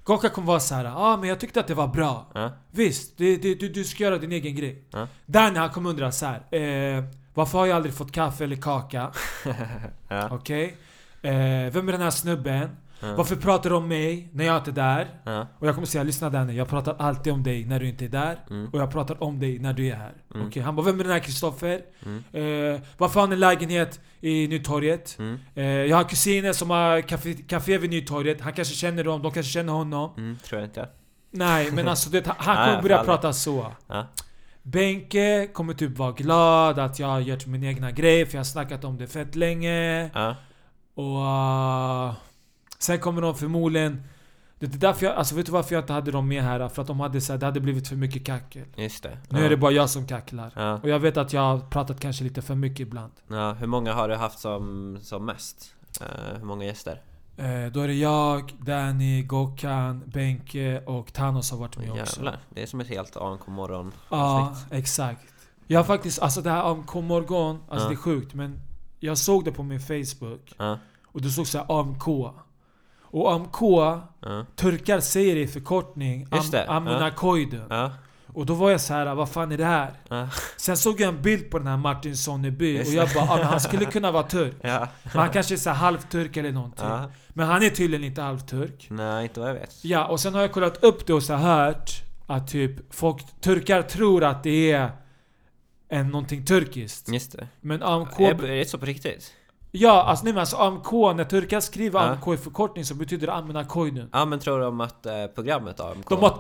Speaker 2: Gokka kommer vara så här, ja ah, men jag tyckte att det var bra.
Speaker 1: Ja,
Speaker 2: Visst, det, det, du, du ska göra din egen grej.
Speaker 1: Ja.
Speaker 2: Danny han kommer undra så här. Eh, varför har jag aldrig fått kaffe eller kaka?
Speaker 1: ja,
Speaker 2: Okej? Eh, vem är den här snubben?
Speaker 1: Ja.
Speaker 2: Varför pratar du om mig när jag inte är där?
Speaker 1: ja,
Speaker 2: Och jag kommer säga, lyssna Danny, jag pratar alltid om dig när du inte är där.
Speaker 1: Mm.
Speaker 2: Och jag pratar om dig när du är här.
Speaker 1: Mm.
Speaker 2: Okej? Han bara, vem är den här Kristoffer?
Speaker 1: Mm.
Speaker 2: Eh, varför har han en lägenhet i Nytorget?
Speaker 1: mm,
Speaker 2: Eh, jag har kusiner som har café, café vid Nytorget. Han kanske känner dem, de kanske känner honom.
Speaker 1: mm, tror jag inte.
Speaker 2: Nej, men alltså det, han kommer
Speaker 1: ja,
Speaker 2: börja prata så.
Speaker 1: Ja,
Speaker 2: Benke kommer typ vara glad att jag har gjort min egna grej, för jag har snackat om det fett länge.
Speaker 1: ja,
Speaker 2: Och... Uh, sen kommer de förmodligen... Det är därför jag, alltså vet du varför jag inte hade dem med här? För att de hade så här, det hade blivit för mycket kackel.
Speaker 1: just det.
Speaker 2: Nu
Speaker 1: ja.
Speaker 2: är det bara jag som kacklar.
Speaker 1: Ja,
Speaker 2: Och jag vet att jag har pratat kanske lite för mycket ibland.
Speaker 1: ja, hur många har du haft som, som mest? Eh, hur många gäster?
Speaker 2: Eh, då är det jag, Danny, Gokan, Benke och Thanos har varit med också.
Speaker 1: Jävlar, det är som ett helt ANK morgon
Speaker 2: Ja, exakt. Jag har faktiskt, alltså det här AMK morgon, alltså det är sjukt men jag såg det på min Facebook
Speaker 1: Ja,
Speaker 2: och det stod såhär AMK. Och AMK,
Speaker 1: ja,
Speaker 2: turkar säger det i förkortning, am,
Speaker 1: ja,
Speaker 2: Och då var jag så här, vad fan är det här? Sen såg jag en bild på den här Martin Sonneby och jag bara, ah, men han skulle kunna vara turk.
Speaker 1: ja,
Speaker 2: Men han kanske är så här halvturk eller någonting. Men han är tydligen inte halvturk.
Speaker 1: Nej, inte vad jag vet.
Speaker 2: Ja, och sen har jag kollat upp det och så här hört att typ folk, turkar tror att det är en någonting turkiskt.
Speaker 1: Just det.
Speaker 2: Men AMK...
Speaker 1: Är, det så på riktigt?
Speaker 2: Ja, alltså nej men alltså AMK, när turkar skriver
Speaker 1: Ja.
Speaker 2: AMK i förkortning så betyder det Amina Koidun.
Speaker 1: Ja, men tror om att eh, programmet AMK...
Speaker 2: De har,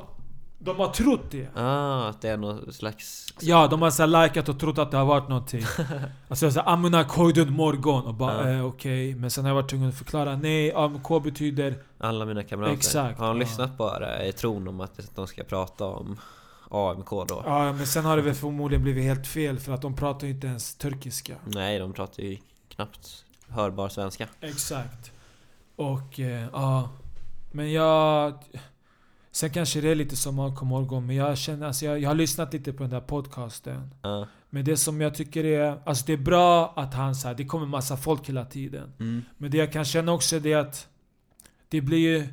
Speaker 2: de har trott det.
Speaker 1: Ah, att det är någon slags...
Speaker 2: Ja, de har så här likat och trott att det har varit någonting. alltså såhär Amina Koidun morgon och bara
Speaker 1: Ja.
Speaker 2: eh, okej. Men sen har jag varit tvungen att förklara, nej AMK betyder...
Speaker 1: Alla mina kamrater.
Speaker 2: Exakt,
Speaker 1: Har de
Speaker 2: ja.
Speaker 1: lyssnat på det i tron om att de ska prata om AMK då?
Speaker 2: Ja, men sen har det väl förmodligen blivit helt fel för att de pratar ju inte ens turkiska.
Speaker 1: Nej, de pratar ju knappt hörbar svenska.
Speaker 2: Exakt. Och eh, ja. Men jag... Sen kanske det är lite som AMK morgon, men jag känner, alltså jag, jag har lyssnat lite på den där podcasten.
Speaker 1: Ja.
Speaker 2: Men det som jag tycker är... Alltså det är bra att han så här, det kommer massa folk hela tiden.
Speaker 1: Mm.
Speaker 2: Men det jag kan känna också är det att... Det blir ju...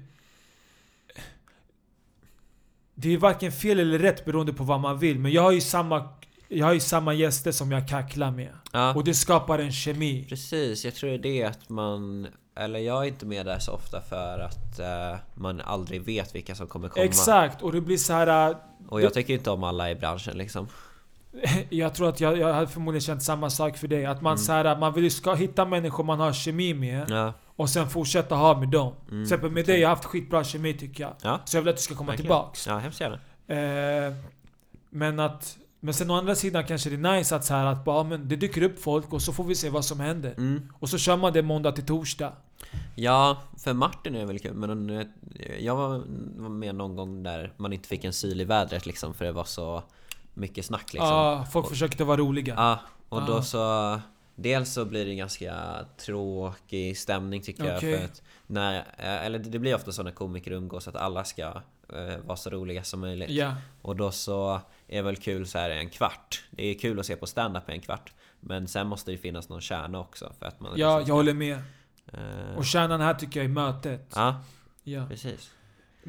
Speaker 2: Det är varken fel eller rätt beroende på vad man vill. Men jag har ju samma, jag har ju samma gäster som jag kacklar med.
Speaker 1: ja.
Speaker 2: Och det skapar en kemi.
Speaker 1: Precis, jag tror det är att man... Eller jag är inte med där så ofta för att eh, man aldrig vet vilka som kommer komma.
Speaker 2: Exakt, och det blir så här. äh,
Speaker 1: Och jag tycker inte om alla i branschen liksom.
Speaker 2: Jag tror att jag, jag hade förmodligen känt samma sak för dig. Att man
Speaker 1: Mm.
Speaker 2: så här, man vill ju ska hitta människor man har kemi med.
Speaker 1: Ja,
Speaker 2: Och sen fortsätta ha med dem. Till
Speaker 1: Mm,
Speaker 2: exempel med
Speaker 1: okej.
Speaker 2: dig, jag har haft skitbra kemi tycker jag.
Speaker 1: ja.
Speaker 2: Så jag vill att du ska komma
Speaker 1: verkligen.
Speaker 2: tillbaks.
Speaker 1: Ja, hemskt gärna.
Speaker 2: Eh, men att... Men sen å andra sidan kanske det är nice att så här att bara, men det dyker upp folk och så får vi se vad som händer.
Speaker 1: Mm.
Speaker 2: Och så kör man det måndag till torsdag.
Speaker 1: Ja, för Martin är väl kul men eh, jag var med någon gång där man inte fick en syl i vädret liksom för det var så mycket snack liksom.
Speaker 2: Ja, folk försökte vara roliga.
Speaker 1: Ja, och då
Speaker 2: Ah.
Speaker 1: så... Dels så blir det en ganska tråkig stämning tycker
Speaker 2: Okej.
Speaker 1: jag för att när, eh, Eller det blir ofta så när komiker umgås att alla ska eh, vara så roliga som möjligt
Speaker 2: Ja.
Speaker 1: Och då så är väl kul så här en kvart Det är kul att se på stand-up en kvart Men sen måste det finnas någon kärna också för att man
Speaker 2: Ja,
Speaker 1: liksom
Speaker 2: jag håller med.
Speaker 1: eh,
Speaker 2: Och kärnan här tycker jag är mötet.
Speaker 1: Ja,
Speaker 2: Ja.
Speaker 1: precis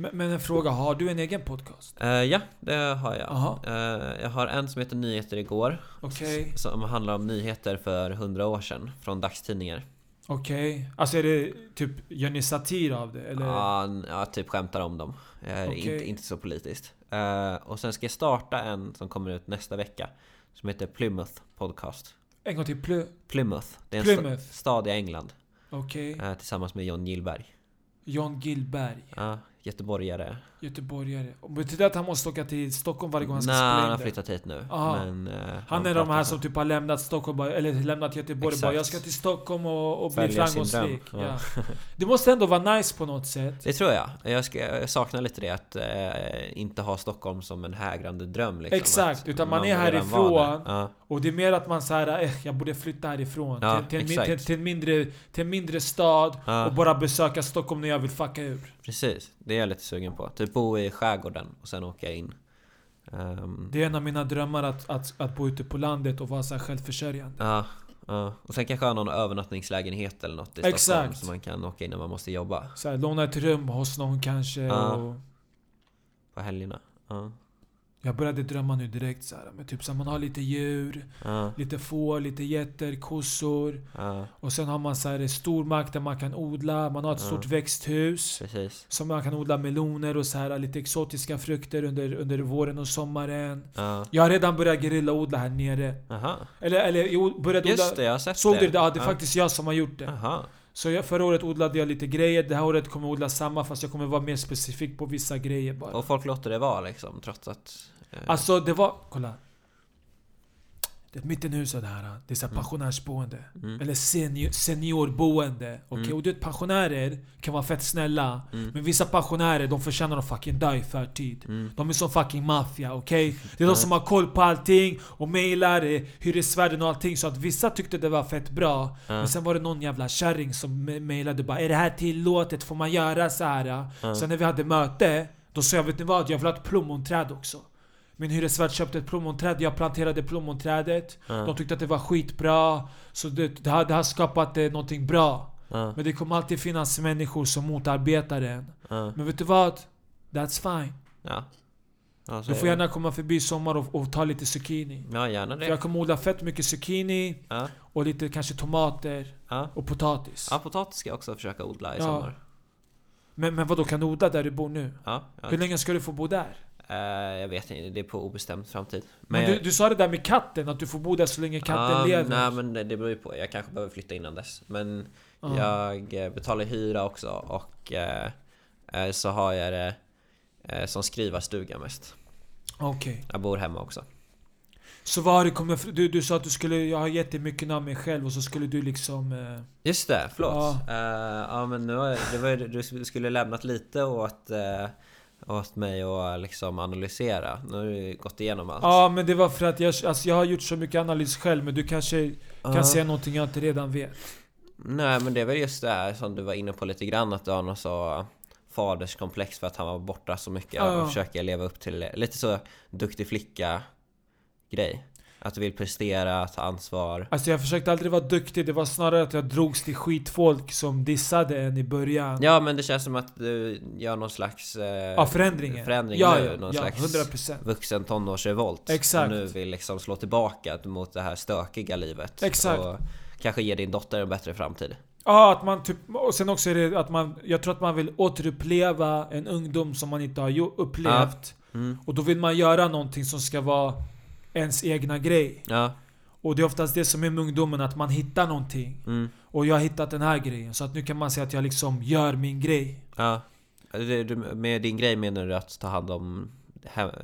Speaker 2: Men, men en fråga, har du en egen podcast?
Speaker 1: Eh, Ja, det har jag. Eh, Jag har en som heter Nyheter igår
Speaker 2: Okej,
Speaker 1: Som handlar om nyheter för hundra år sedan Från dagstidningar
Speaker 2: okej. Alltså är det typ, gör ni satir av det? Eller?
Speaker 1: Ja, ja, typ skämtar om dem.
Speaker 2: Okej.
Speaker 1: inte, inte så politiskt. Eh, och sen ska jag starta en som kommer ut nästa vecka. Som heter Plymouth Podcast.
Speaker 2: En gång till, Ply-
Speaker 1: Plymouth. Det är en
Speaker 2: Plymouth.
Speaker 1: sta- stad i England.
Speaker 2: okej.
Speaker 1: eh, tillsammans med John Gillberg.
Speaker 2: John Gillberg,
Speaker 1: Ja, göteborgare
Speaker 2: göteborgare. Betyder det att han måste åka till Stockholm varje gång han ska
Speaker 1: Nej,
Speaker 2: spela
Speaker 1: han
Speaker 2: in
Speaker 1: har flyttat hit nu. Men, eh,
Speaker 2: Han är de här som typ har lämnat Stockholm, eller lämnat Göteborg och bara
Speaker 1: Exakt.
Speaker 2: Jag ska till Stockholm och, och bli framgångsrik. Ja.
Speaker 1: Ja.
Speaker 2: Det måste ändå vara nice på något sätt.
Speaker 1: Det tror jag. Jag, ska, jag saknar lite det att eh, inte ha Stockholm som en hägrande dröm. Liksom.
Speaker 2: Exakt, utan man är
Speaker 1: redan
Speaker 2: härifrån.
Speaker 1: Ja,
Speaker 2: Och det är mer att man säger eh, jag borde flytta härifrån.
Speaker 1: Ja,
Speaker 2: till, till, en,
Speaker 1: exakt.
Speaker 2: till, till, en mindre, till en mindre stad
Speaker 1: Ja.
Speaker 2: och bara besöka Stockholm när jag vill fucka ur.
Speaker 1: precis. Det är jag lite sugen på. Typ bo i skärgården och sen åka in. Ehm,
Speaker 2: Det är en av mina drömmar att, att, att bo ute på landet och vara så här självförsörjande.
Speaker 1: Ja, Ja, och sen kanske ha någon övernattningslägenhet eller något i
Speaker 2: Exakt.
Speaker 1: Stockholm som man kan åka in när man måste jobba
Speaker 2: Så här, låna ett rum hos någon kanske.
Speaker 1: Ja.
Speaker 2: Och
Speaker 1: på helgerna. Ja,
Speaker 2: jag började drömma nu direkt så här, men typ så här, man har lite djur,
Speaker 1: ja,
Speaker 2: lite får, lite getter, kossor.
Speaker 1: ja
Speaker 2: Och sen har man så här, en stor mark där man kan odla, man har ett
Speaker 1: Ja.
Speaker 2: stort växthus.
Speaker 1: precis.
Speaker 2: Som man kan odla meloner och så här, lite exotiska frukter under, under våren och sommaren.
Speaker 1: Ja,
Speaker 2: Jag har redan börjat gerillaodla här nere.
Speaker 1: aha.
Speaker 2: Eller, eller jag började
Speaker 1: Just
Speaker 2: odla...
Speaker 1: det, jag har sett
Speaker 2: Såg
Speaker 1: det.
Speaker 2: du det? Ja, det är faktiskt jag som har gjort det.
Speaker 1: Aha.
Speaker 2: Så jag, förra året odlade jag lite grejer, det här året kommer jag odla samma fast jag kommer vara mer specifik på vissa grejer bara.
Speaker 1: Och folk låter det vara liksom, trots att... eh,
Speaker 2: Alltså det var, kolla. Det är mittenhuset här, det är så här
Speaker 1: Mm.
Speaker 2: pensionärsboende.
Speaker 1: mm,
Speaker 2: Eller senior, seniorboende. Okej,
Speaker 1: Mm.
Speaker 2: och du vet pensionärer kan vara fett snälla.
Speaker 1: mm,
Speaker 2: Men vissa pensionärer, de förtjänar att fucking dö i förtid.
Speaker 1: mm,
Speaker 2: De är som fucking maffia, okej? Det är de som har koll på allting och mailar eh, hyresvärden och allting. Så att vissa tyckte det var fett bra. Men sen var det någon jävla kärring som mailade bara Är det här tillåtet? Får man göra så här? Sen när vi hade möte, då sa jag vet ni vad? Jag vill ha ett plommonträd också. Min hyresvärd köpte ett plommonträd, jag planterade plommonträdet.
Speaker 1: ja,
Speaker 2: De tyckte att det var skitbra. Så det, det, har, det har skapat eh, någonting bra.
Speaker 1: ja,
Speaker 2: Men det kommer alltid finnas människor som motarbetar en.
Speaker 1: ja,
Speaker 2: Men vet du vad? That's fine.
Speaker 1: ja. Ja, så
Speaker 2: Du får gärna komma förbi sommar och, och ta lite zucchini.
Speaker 1: Ja, gärna
Speaker 2: För
Speaker 1: det.
Speaker 2: jag kommer odla fett mycket zucchini
Speaker 1: Ja,
Speaker 2: och lite kanske tomater
Speaker 1: ja.
Speaker 2: och potatis.
Speaker 1: ja, potatis ska jag också försöka odla i
Speaker 2: Ja.
Speaker 1: sommar.
Speaker 2: Men, men vad då kan du odla där du bor nu?
Speaker 1: Ja.
Speaker 2: Hur länge ska du få bo där?
Speaker 1: Eh, jag vet inte, det är på obestämd framtid.
Speaker 2: Men
Speaker 1: jag-
Speaker 2: du, du sa det där med katten, att du får bo där så länge katten
Speaker 1: Ja,
Speaker 2: lever.
Speaker 1: Nej men det det beror ju på, jag kanske behöver flytta innan dess. Men
Speaker 2: Ja.
Speaker 1: jag eh, betalar hyra också och eh, så har jag det eh, som skrivarstuga mest.
Speaker 2: Okej.
Speaker 1: Jag bor hemma också.
Speaker 2: Så vad har det kommit du, du sa att du skulle, jag har gett dig mycket av mig själv och så skulle du liksom... Eh,
Speaker 1: Just det, förlåt.
Speaker 2: Ja.
Speaker 1: Ja, ja men nu har jag, det var du skulle lämnat lite åt, eh, åt mig att liksom analysera. Nu har du gått igenom allt.
Speaker 2: ja men det var för att jag, alltså jag har gjort så mycket analys själv men du kanske kan säga någonting jag inte redan vet.
Speaker 1: Nej men det är väl just det här som du var inne på lite grann att du har någon så faderskomplex för att han var borta så mycket
Speaker 2: Ja.
Speaker 1: och försöker leva upp till lite så duktig flicka grej. Att du vill prestera, ta ansvar.
Speaker 2: Alltså jag försökte aldrig vara duktig, det var snarare att jag drogs till skitfolk som dissade en i början.
Speaker 1: Ja men det känns som att du gör någon slags eh,
Speaker 2: Ja, förändringen.
Speaker 1: förändring
Speaker 2: ja,
Speaker 1: nu,
Speaker 2: ja,
Speaker 1: någon
Speaker 2: ja,
Speaker 1: slags
Speaker 2: 100%.
Speaker 1: vuxen tonårsrevolt.
Speaker 2: Exakt.
Speaker 1: Och nu vill liksom slå tillbaka mot det här stökiga livet.
Speaker 2: Exakt.
Speaker 1: Och kanske ge din dotter en bättre framtid.
Speaker 2: Ja, att man typ... Och sen också är det att man... Jag tror att man vill återuppleva en ungdom som man inte har upplevt.
Speaker 1: Mm.
Speaker 2: Och då vill man göra någonting som ska vara ens egna grej.
Speaker 1: Ja.
Speaker 2: Och det är oftast det som är med ungdomen, att man hittar någonting.
Speaker 1: Mm.
Speaker 2: Och jag har hittat den här grejen. Så att nu kan man säga att jag liksom gör min grej.
Speaker 1: Ja. Med din grej menar du att ta hand om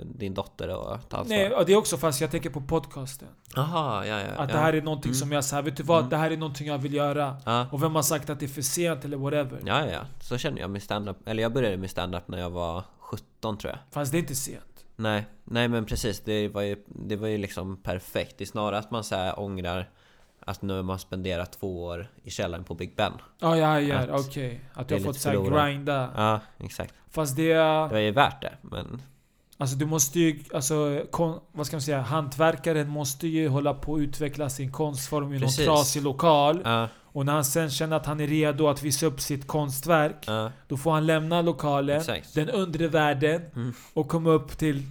Speaker 1: din dotter och ta ansvar?
Speaker 2: Nej, det är också fast jag tänker på podcasten.
Speaker 1: Jaha, ja ja.
Speaker 2: Att
Speaker 1: ja.
Speaker 2: det här är någonting
Speaker 1: Mm.
Speaker 2: som jag säger, vet du vad?
Speaker 1: Mm.
Speaker 2: Det här är någonting jag vill göra.
Speaker 1: Ja.
Speaker 2: Och vem har sagt att det är för sent eller whatever?
Speaker 1: ja, ja. Så känner jag med stand-up. Eller jag började med stand-up när jag var 17 tror jag.
Speaker 2: Fast det är inte sent.
Speaker 1: Nej, nej men precis. Det var ju, det var ju liksom perfekt. Det är snarare att man så här ångrar att nu har man spenderat två år i källaren på Big Ben.
Speaker 2: Ja, ja, ja,
Speaker 1: Att
Speaker 2: okej. Att
Speaker 1: det
Speaker 2: du har fått såhär grinda.
Speaker 1: Ja, exakt.
Speaker 2: Fast det...
Speaker 1: Det var ju värt det, men...
Speaker 2: Alltså du måste ju, alltså, kon, vad ska man säga, hantverkaren måste ju hålla på att utveckla sin konstform i någon trasig lokal.
Speaker 1: Ja,
Speaker 2: Och när han sen känner att han är redo att visa upp sitt konstverk,
Speaker 1: ja,
Speaker 2: då får han lämna lokalen,
Speaker 1: exakt.
Speaker 2: den undre världen,
Speaker 1: Mm.
Speaker 2: och komma upp till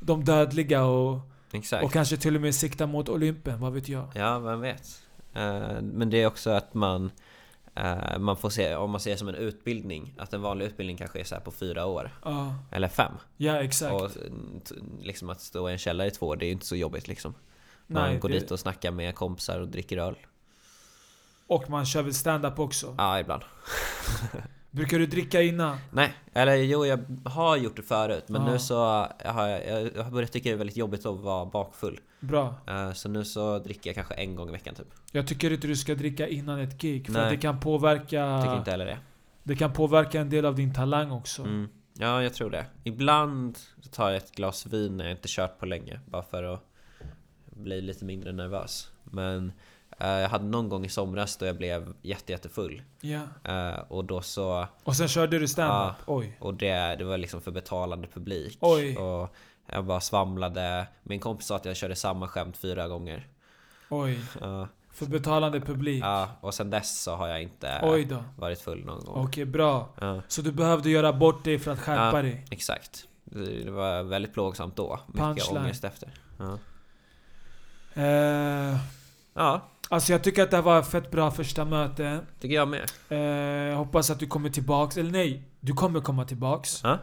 Speaker 2: de dödliga och,
Speaker 1: Exakt.
Speaker 2: och kanske till och med sikta mot Olympen, vad vet jag.
Speaker 1: Ja, vem vet. Eh, Men det är också att man eh, Man får se, om man ser det som en utbildning Att en vanlig utbildning kanske är så på fyra år Eller fem
Speaker 2: ja exakt.
Speaker 1: Och liksom att stå i en källare i två år Det är ju inte så jobbigt liksom Man
Speaker 2: Nej,
Speaker 1: går
Speaker 2: det-
Speaker 1: dit och snackar med kompisar och dricker öl
Speaker 2: Och man kör väl stand-up också.
Speaker 1: Ja, ibland
Speaker 2: Brukar du dricka innan?
Speaker 1: Nej, eller jo jag har gjort det förut Men
Speaker 2: Ja.
Speaker 1: nu så har jag, jag har börjat tycka det är väldigt jobbigt att vara bakfull
Speaker 2: Bra.
Speaker 1: Eh, Så nu så dricker jag kanske en gång i veckan typ
Speaker 2: Jag tycker inte du ska dricka innan ett gig, för
Speaker 1: Nej.
Speaker 2: att det kan påverka...
Speaker 1: Tycker inte heller det
Speaker 2: Det kan påverka en del av din talang också.
Speaker 1: Mm. Ja, jag tror det. Ibland tar jag ett glas vin när jag inte kört på länge. Bara för att bli lite mindre nervös. Men jag hade någon gång i somras då jag blev jätte, jättefull.
Speaker 2: Ja.
Speaker 1: Eh, och då så...
Speaker 2: Och sen körde du stand-up?
Speaker 1: Ja.
Speaker 2: Oj.
Speaker 1: Och det, det var liksom för betalande publik.
Speaker 2: Oj.
Speaker 1: Och jag bara svamlade. Min kompis sa att jag körde samma skämt fyra gånger.
Speaker 2: Oj.
Speaker 1: Ja,
Speaker 2: För betalande publik.
Speaker 1: Ja, och sen dess så har jag inte varit full någon gång.
Speaker 2: Okej, bra.
Speaker 1: Ja,
Speaker 2: Så du behövde göra bort dig för att skärpa
Speaker 1: Ja.
Speaker 2: dig?
Speaker 1: exakt. Det var väldigt plågsamt då. Mycket
Speaker 2: Punchline.
Speaker 1: ångest efter. Ja.
Speaker 2: Eh,
Speaker 1: ja,
Speaker 2: alltså jag tycker att det här var ett fett bra första möte.
Speaker 1: tycker jag med.
Speaker 2: Eh, hoppas att du kommer tillbaks. Eller nej, du kommer komma tillbaks.
Speaker 1: Ja.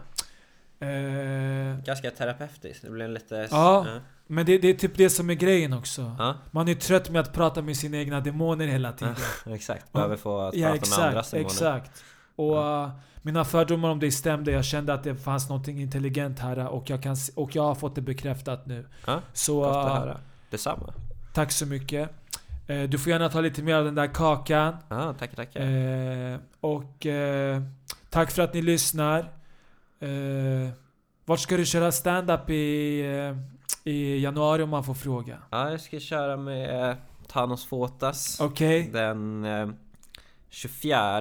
Speaker 2: Eh,
Speaker 1: Ganska terapeutiskt. Det blev lite...
Speaker 2: Ja. men det, det är typ det som är grejen också.
Speaker 1: Ja,
Speaker 2: Man är trött med att prata med sina egna demoner hela tiden.
Speaker 1: exakt. Behöver få att
Speaker 2: Ja,
Speaker 1: prata med andras
Speaker 2: exakt.
Speaker 1: demoner.
Speaker 2: exakt. Och uh, mina fördomar om dig stämde. Jag kände att det fanns något intelligent här uh, och jag, kan, och jag har fått det bekräftat nu.
Speaker 1: Ja,
Speaker 2: Så
Speaker 1: Gott att
Speaker 2: uh,
Speaker 1: höra. Detsamma.
Speaker 2: tack så mycket. Eh, du får gärna ta lite mer av den där kakan.
Speaker 1: Ja, tackar, tackar.
Speaker 2: Eh, och eh, tack för att ni lyssnar. Eh, vart ska du köra stand-up i, eh, i januari om man får fråga?
Speaker 1: Ja, jag ska köra med eh, Thanos Fotas.
Speaker 2: Okej?
Speaker 1: Den eh, 24.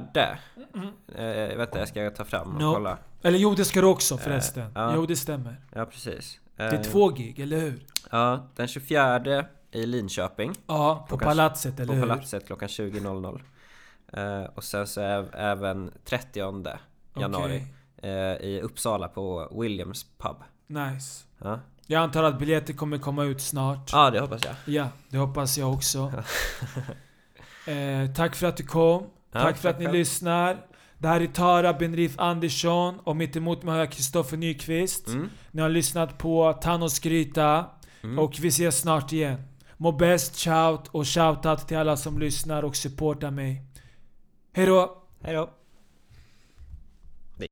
Speaker 1: Eh, vänta, jag ska ta fram och
Speaker 2: No.
Speaker 1: kolla.
Speaker 2: Eller jo, det ska du också förresten.
Speaker 1: ja.
Speaker 2: Jo, det stämmer.
Speaker 1: Ja, precis.
Speaker 2: Det är
Speaker 1: Eh,
Speaker 2: två gig, eller hur?
Speaker 1: Ja, den 24 i Linköping.
Speaker 2: Ja, på
Speaker 1: klockan-
Speaker 2: Palatset, eller
Speaker 1: På
Speaker 2: hur?
Speaker 1: Palatset klockan 20.00. Eh, och sen så är även 30 januari
Speaker 2: Okej.
Speaker 1: eh, i Uppsala på Williams pub.
Speaker 2: Nice.
Speaker 1: Ja,
Speaker 2: Jag antar att biljetter kommer komma ut snart.
Speaker 1: ah, det hoppas jag.
Speaker 2: Ja, det hoppas jag också. eh, tack för att du kom.
Speaker 1: Ja,
Speaker 2: tack för att
Speaker 1: tack
Speaker 2: ni
Speaker 1: själv.
Speaker 2: lyssnar. Det här är Tara Benrif Andersson och mitt emot mig har jag Kristoffer Nyqvist.
Speaker 1: Mm.
Speaker 2: Ni har lyssnat på Thanos Gryta
Speaker 1: Mm.
Speaker 2: och vi ses snart igen. Må bäst, shout och shoutout till alla som lyssnar och supportar mig. Hejdå!
Speaker 1: Hejdå!